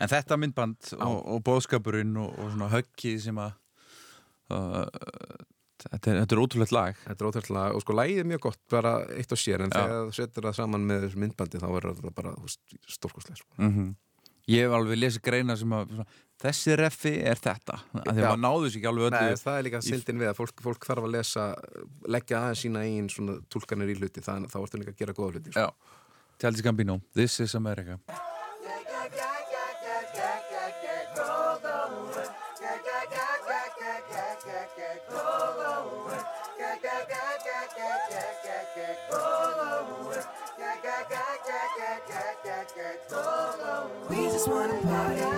En þetta myndband og, og bóðskapurinn og, og svona höggið sem að uh, þetta, er, þetta er ótrúlegt lag þetta er ótrúlega og sko lægið er mjög gott bara eitt og sér en Já. þegar þú setur það saman með þessu myndbandi þá verður það bara stórkostlega sko. mm Ég hef alveg lesið greina sem að þessi reffi er þetta að því að Já. maður náðu sér ekki alveg öllu Nei, það er líka sildin við að fólk, fólk þarf að lesa leggja aðeins sína eigin svona túlkanir í hluti þannig að þá ertu líka að gera góða hluti sko. Já, Tjaldis Gambino, This is America We just wanna party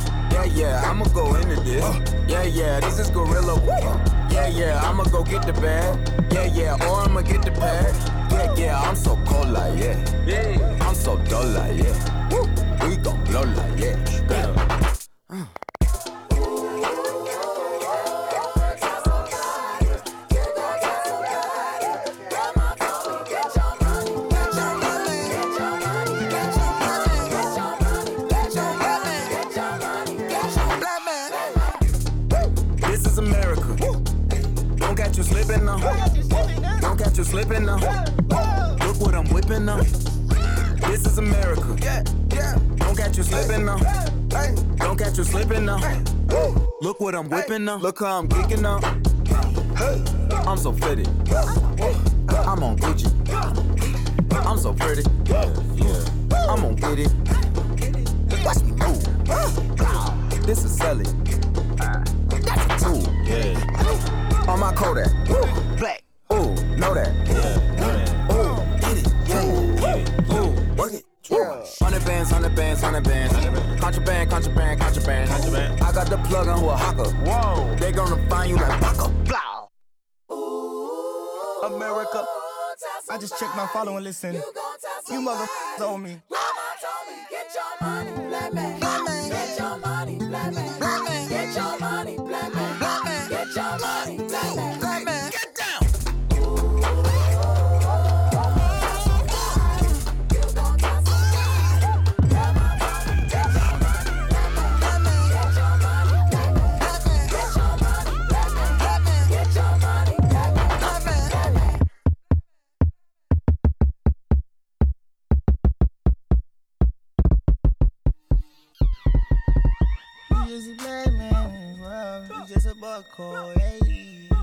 Yeah, yeah, I'ma go into this. Yeah, yeah, this is Gorilla. Yeah, yeah, I'ma go get the bag. Yeah, yeah, or I'ma get the pad. Yeah, yeah, I'm so cold like yeah. Yeah, I'm so dull like yeah. We gon' blow like yeah. Slipping now. Look what I'm whipping now. This is America. Don't catch you slipping now. Don't catch you slipping now. Look what I'm whipping now. Look how I'm kicking now. I'm so pretty. I'm on Gucci. I'm so pretty. I'm on get it. Watch me move. This is Sally. That's a tool. Yeah. On my Kodak. Work it. Hundred bands, hundred bands, hundred bands. Contraband, contraband, contraband. Contraband. I got the plug on who a hawker. Whoa. They gonna find you like Baka. Blow. America. I just checked my follow and listen. You motherfuckers owe me. Get your money, a hole, hey.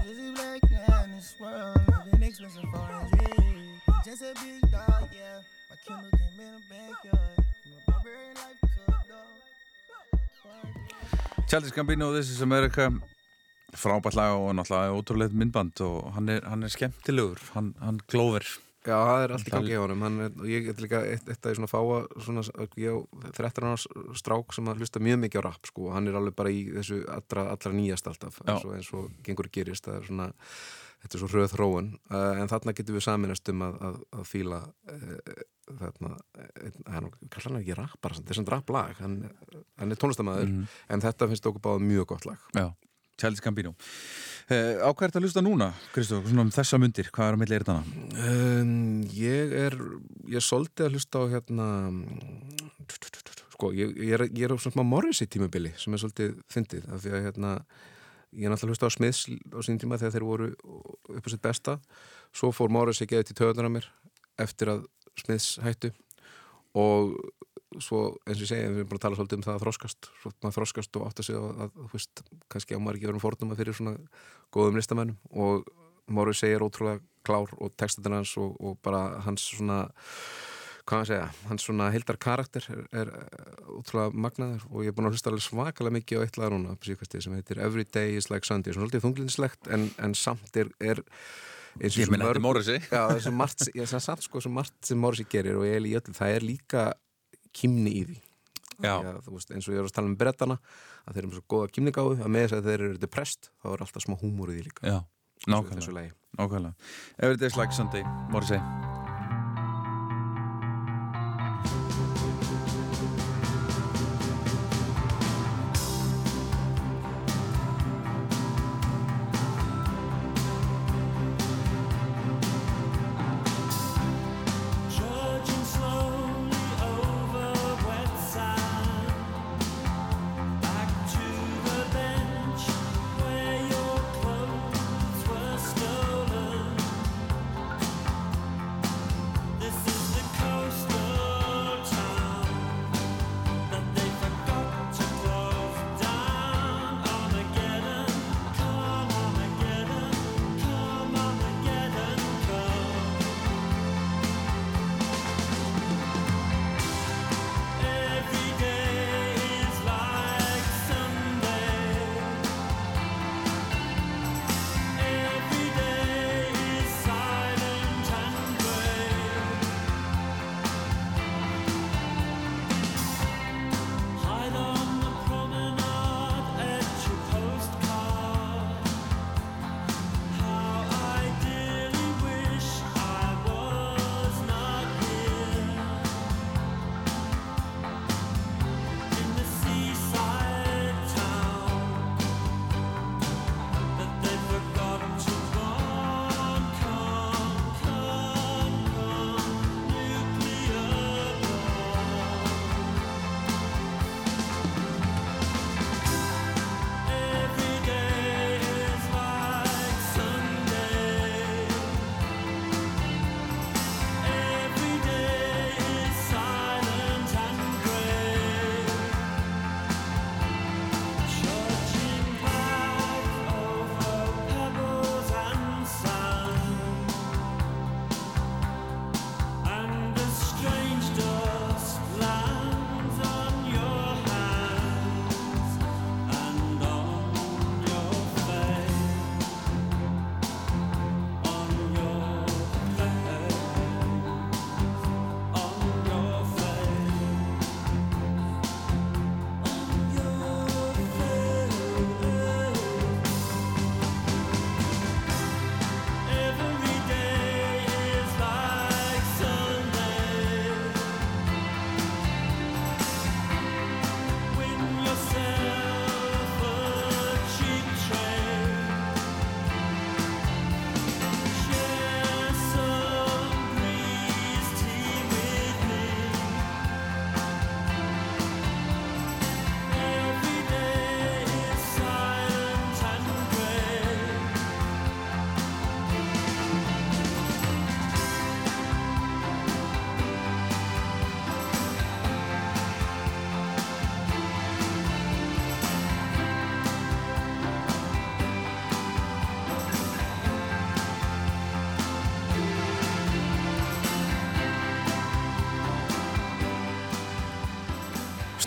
Just a black man in this world. Living expensive yeah. You Just a big dog, yeah. My Kindle came in the backyard. From a barbarian life to a dog. Childish Gambino, This is America frábært lag og náttúrulega ótrúlega myndband og hann er, hann er skemmtilegur hann, hann glóver Já, það er allt í gangi hjá honum. Hann ég er líka eitt, eitt af því svona fáa svona, ég 13 ára strák sem að hlusta mjög mikið á rap sko, og hann er alveg bara í þessu allra, allra nýjast alltaf eins og, eins og gengur gerist. Það er svona, þetta er svo hröð þróun. Uh, en þarna getum við saminast um að, að, að fíla uh, þarna, uh, hann kallar hann ekki rappar þetta er sem rapplag, hann, hann er tónlistamæður Mhm. en þetta finnst okkur báða mjög gott lag. Já, Childish Gambino. Uh, Á hvað er þetta að hlusta núna, Kristof, svona um þessa mundir hvað er á milli eyrðana? Um, ég er ég er svolítið að hlusta á hérna sko, ég, ég er, ég er á svona smá Morrissey tímabili sem er svolítið fyndið af því að hérna ég er náttúrulega að hlusta á Smiths á sín tíma þegar þeir voru upp á sitt besta. Svo fór Morrissey geðið til töðunar á mér eftir að Smiths hættu og svo eins og ég segi, við erum bara að tala svolítið um það að þroskast svo maður þroskast og átt að segja að, að þú veist, kannski á maður ekki verið fórnum fyrir svona góðum listamennum og Morrissey er ótrúlega klár og textatinn hans og, og bara hans svona hvað að segja, hans svona hildar karakter er, er ótrúlega magnaður. Og ég er búin að hlusta alveg svakalega mikið á eitt lag núna síkvæsti sem heitir Every Day is like Sunday. Svona svolítið þunglindislegt en, en samt er, er eins og Ég svo meina, þetta er mörg-. Já, margt, ég samt sko, margt sem Morrissey gerir og ég er í öllu, það er líka kymni í því. Að, veist, eins og ég er að tala um brettana að þeir eru með svo góða kymningáðu að með þess að þeir eru depressed þá er alltaf smá húmor í því líka. Já, nákvæmlega. Nákvæmlega. Every day's like Sunday, Morrissey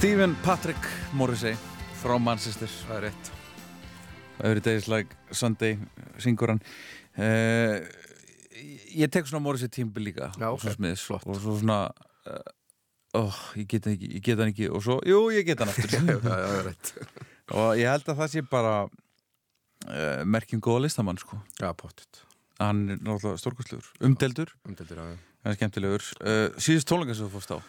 Stephen Patrick Morrissey frá Manchester Það er rétt. Every day is like Sunday syngur hann. Uh, Ég tek svona Morrissey tímbil líka. Já, og svo og svo svona uh, oh, ég get hann ekki, ekki. Og svo, jú, ég get hann aftur. [laughs] Já, já, það rétt. [laughs] Og ég held að það sé bara uh, merkjum góða listamann sko. Já, pottit hann er náttúrulega stórkostlegur, umdeldur Umdeldur, já, já. Hann er skemmtilegur. Síðust tónleika sem þú fórst á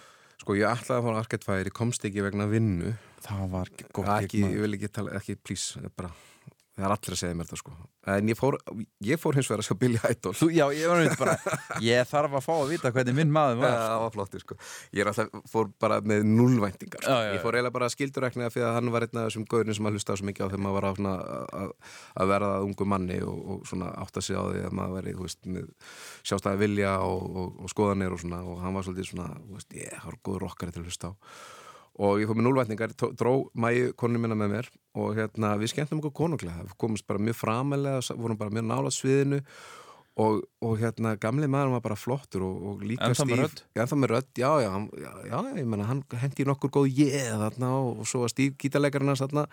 Sko, ég ætlaði að fara á Arcade Fire, ég komst ekki vegna vinnu. Það var gott ekki, ég vil ekki tala, ekki, please, bara það er allir að segja mér þetta sko. En ég fór, ég fór hins vegar að sjá Billy Idol. Þú, já, ég var neitt bara, ég þarf að fá að vita hvernig minn maður var. Það var flotti sko. Ég er alltaf, fór bara með nullvæntingar sko. Já, já. Ég fór eiginlega bara að skildurekna því að hann var einn af þessum gaurin sem að hlusta svo mikið á þegar maður var að, að, að verða að ungu manni og, og svona átta sig á því að maður veri, þú veist, með sjástæði vilja og, og, og skoðanir og svona. Og hann var svolítið svona, þú veist, ég har góður rockari til að hlusta á og ég fór með núlvætningar, dró mæju konu minna með mér og hérna við skemmtum okkur konunglega, við komumst bara mjög framalega vorum bara mjög nála sviðinu og, og hérna gamli maður var bara flottur og, og líka með rödd? Já, ennþá með rödd, já, já, já, já, ég menna hann hendi nokkur góð ég þarna og, og svo var Steve gítarleikarinn hans þarna.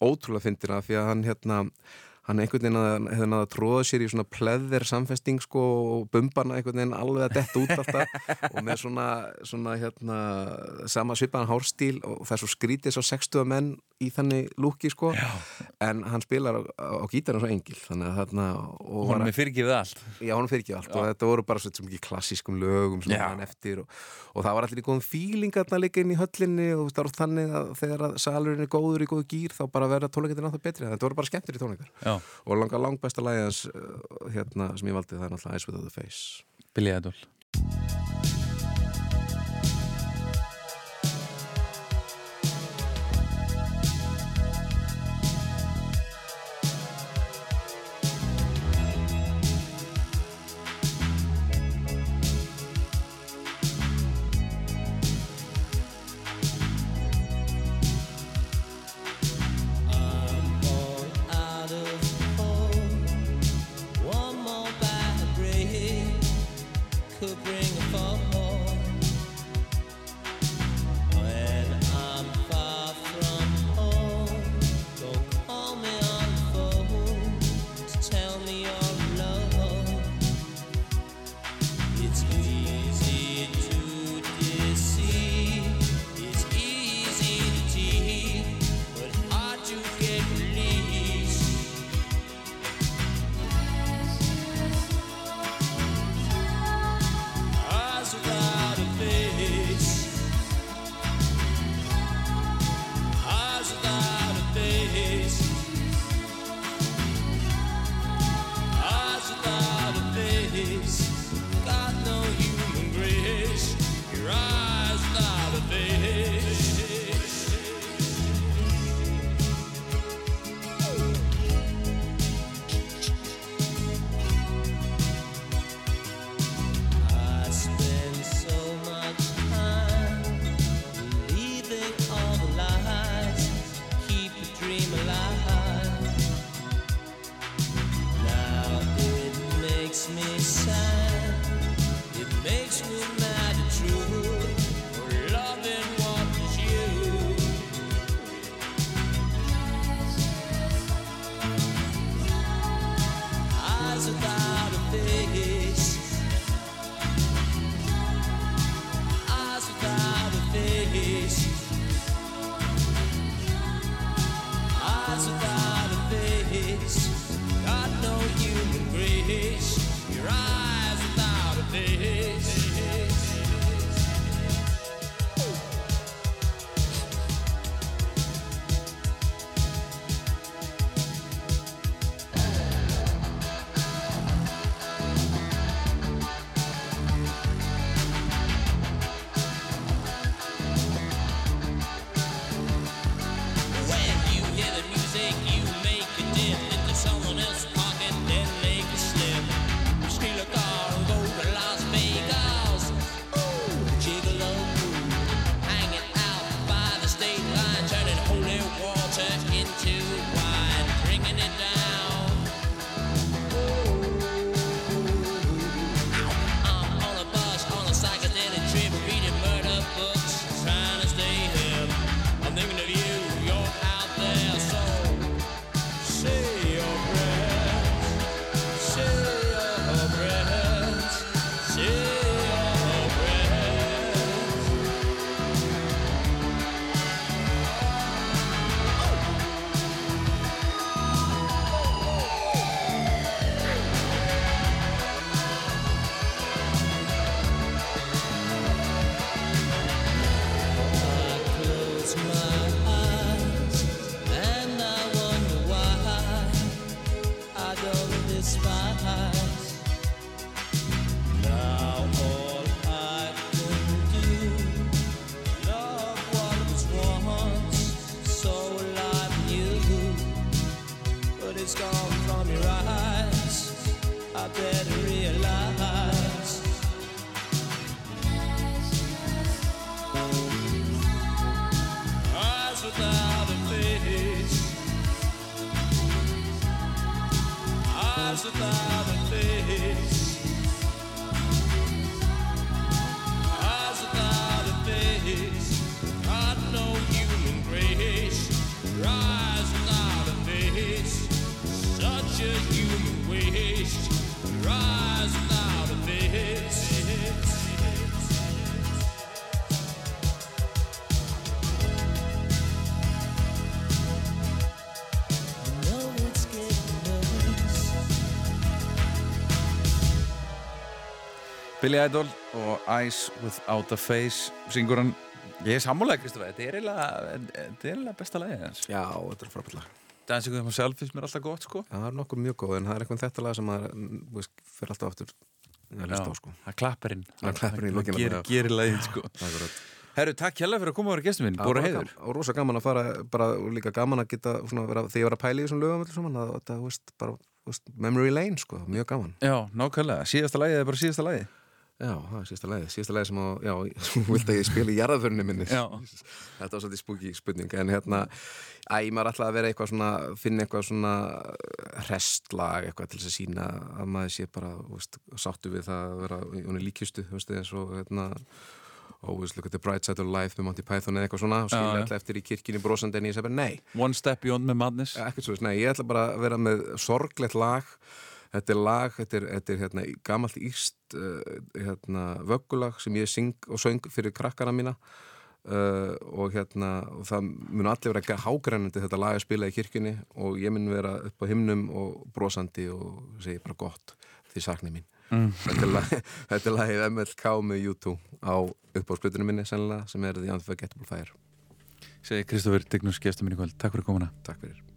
Ótrúlega fyndina því að hann hérna hann einhvern veginn hefði náða að tróða sér í svona pleðir samfesting sko og bumbana einhvern veginn alveg að detta út alltaf [laughs] og með svona, svona hérna sama svipaðan hárstíl og það er svo skrítið svo 60 menn í þannig lúki sko. Já. en hann spilar á, á gítarinn svo engil þannig að þarna Hún er með fyrirgefið allt. Já, hún fyrir ekki allt. Og þetta voru bara svo mikið klassískum lögum sem Já. hann eftir og, og það var allir í góðum fíling þarna líka inn í höllinni og þannig að þegar salurinn er góður í góðu gýr þá bara verða tónleikarnir náttúrulega betri. Þetta voru bara skemmtir í tónleikar. Já. Og langa langt besta lagi hans uh, hérna sem ég valdi það er náttúrulega Ice Without a Face. Billy Idol Billy Idol og Eyes Without a Face syngur hann. Ég er sammálega, Kristofa, þetta er eiginlega þetta er eiginlega besta lagið hans. Já, þetta er frábært lag. Dancing with myself finnst mér alltaf gott, sko. Já, það er nokkur mjög góð en það er eitthvað þetta lag sem maður mm, fyrir alltaf aftur að hlusta á sko. Það er klapparinn Það er klapparinn í lokin Gerir, gerir lagið, sko. [laughs] Herru, takk hérlega fyrir að koma á vera gestum minn, bara heiður. Og rosa gaman að fara, bara líka gaman að geta svona, vera, þegar ég var að pæla í þessum lögum allir saman, að þetta, þú veist, bara veist, memory lane, sko, mjög gaman. Já, nákvæmlega, síðasta lagið er bara síðasta lagið Já, það er síðasta lagið, síðasta lagið sem á, já, [laughs] þú vilt að ég spila í jarðaförunni minni. Þetta var svolítið spooky spurning, en hérna Æ, maður ætlaði að vera eitthvað svona, finna eitthvað svona restlag, eitthvað til þess að sína að maður sé bara, veist, sáttu við það að vera í honum líkjustu, þú veist, eins og, hérna, Always look at the bright side of life með Monty Python eða eitthvað svona og skilja alltaf eftir í kirkjunni brosandi en ég segi bara nei, One Step Beyond með Madness. Ja, ekkert svo, nei, ég ætla bara að vera með sorglegt lag þetta er lag, þetta er, þetta er hérna, gamalt íst uh, hérna, vöggulag sem ég syng og söng fyrir krakkana mína. Uh, og hérna og það mun allir vera hágrænandi þetta lag að spila í kirkjunni og ég mun vera upp á himnum og brosandi og segi bara gott því sakni mín. Mm. þetta, er lag, lagið [laughs] MLK með U2 á uppáðsplutinu minni sennilega sem er The Unforgettable Fire. Segir Kristofur Dignus gestum minn í kvöld, takk fyrir komuna. Takk fyrir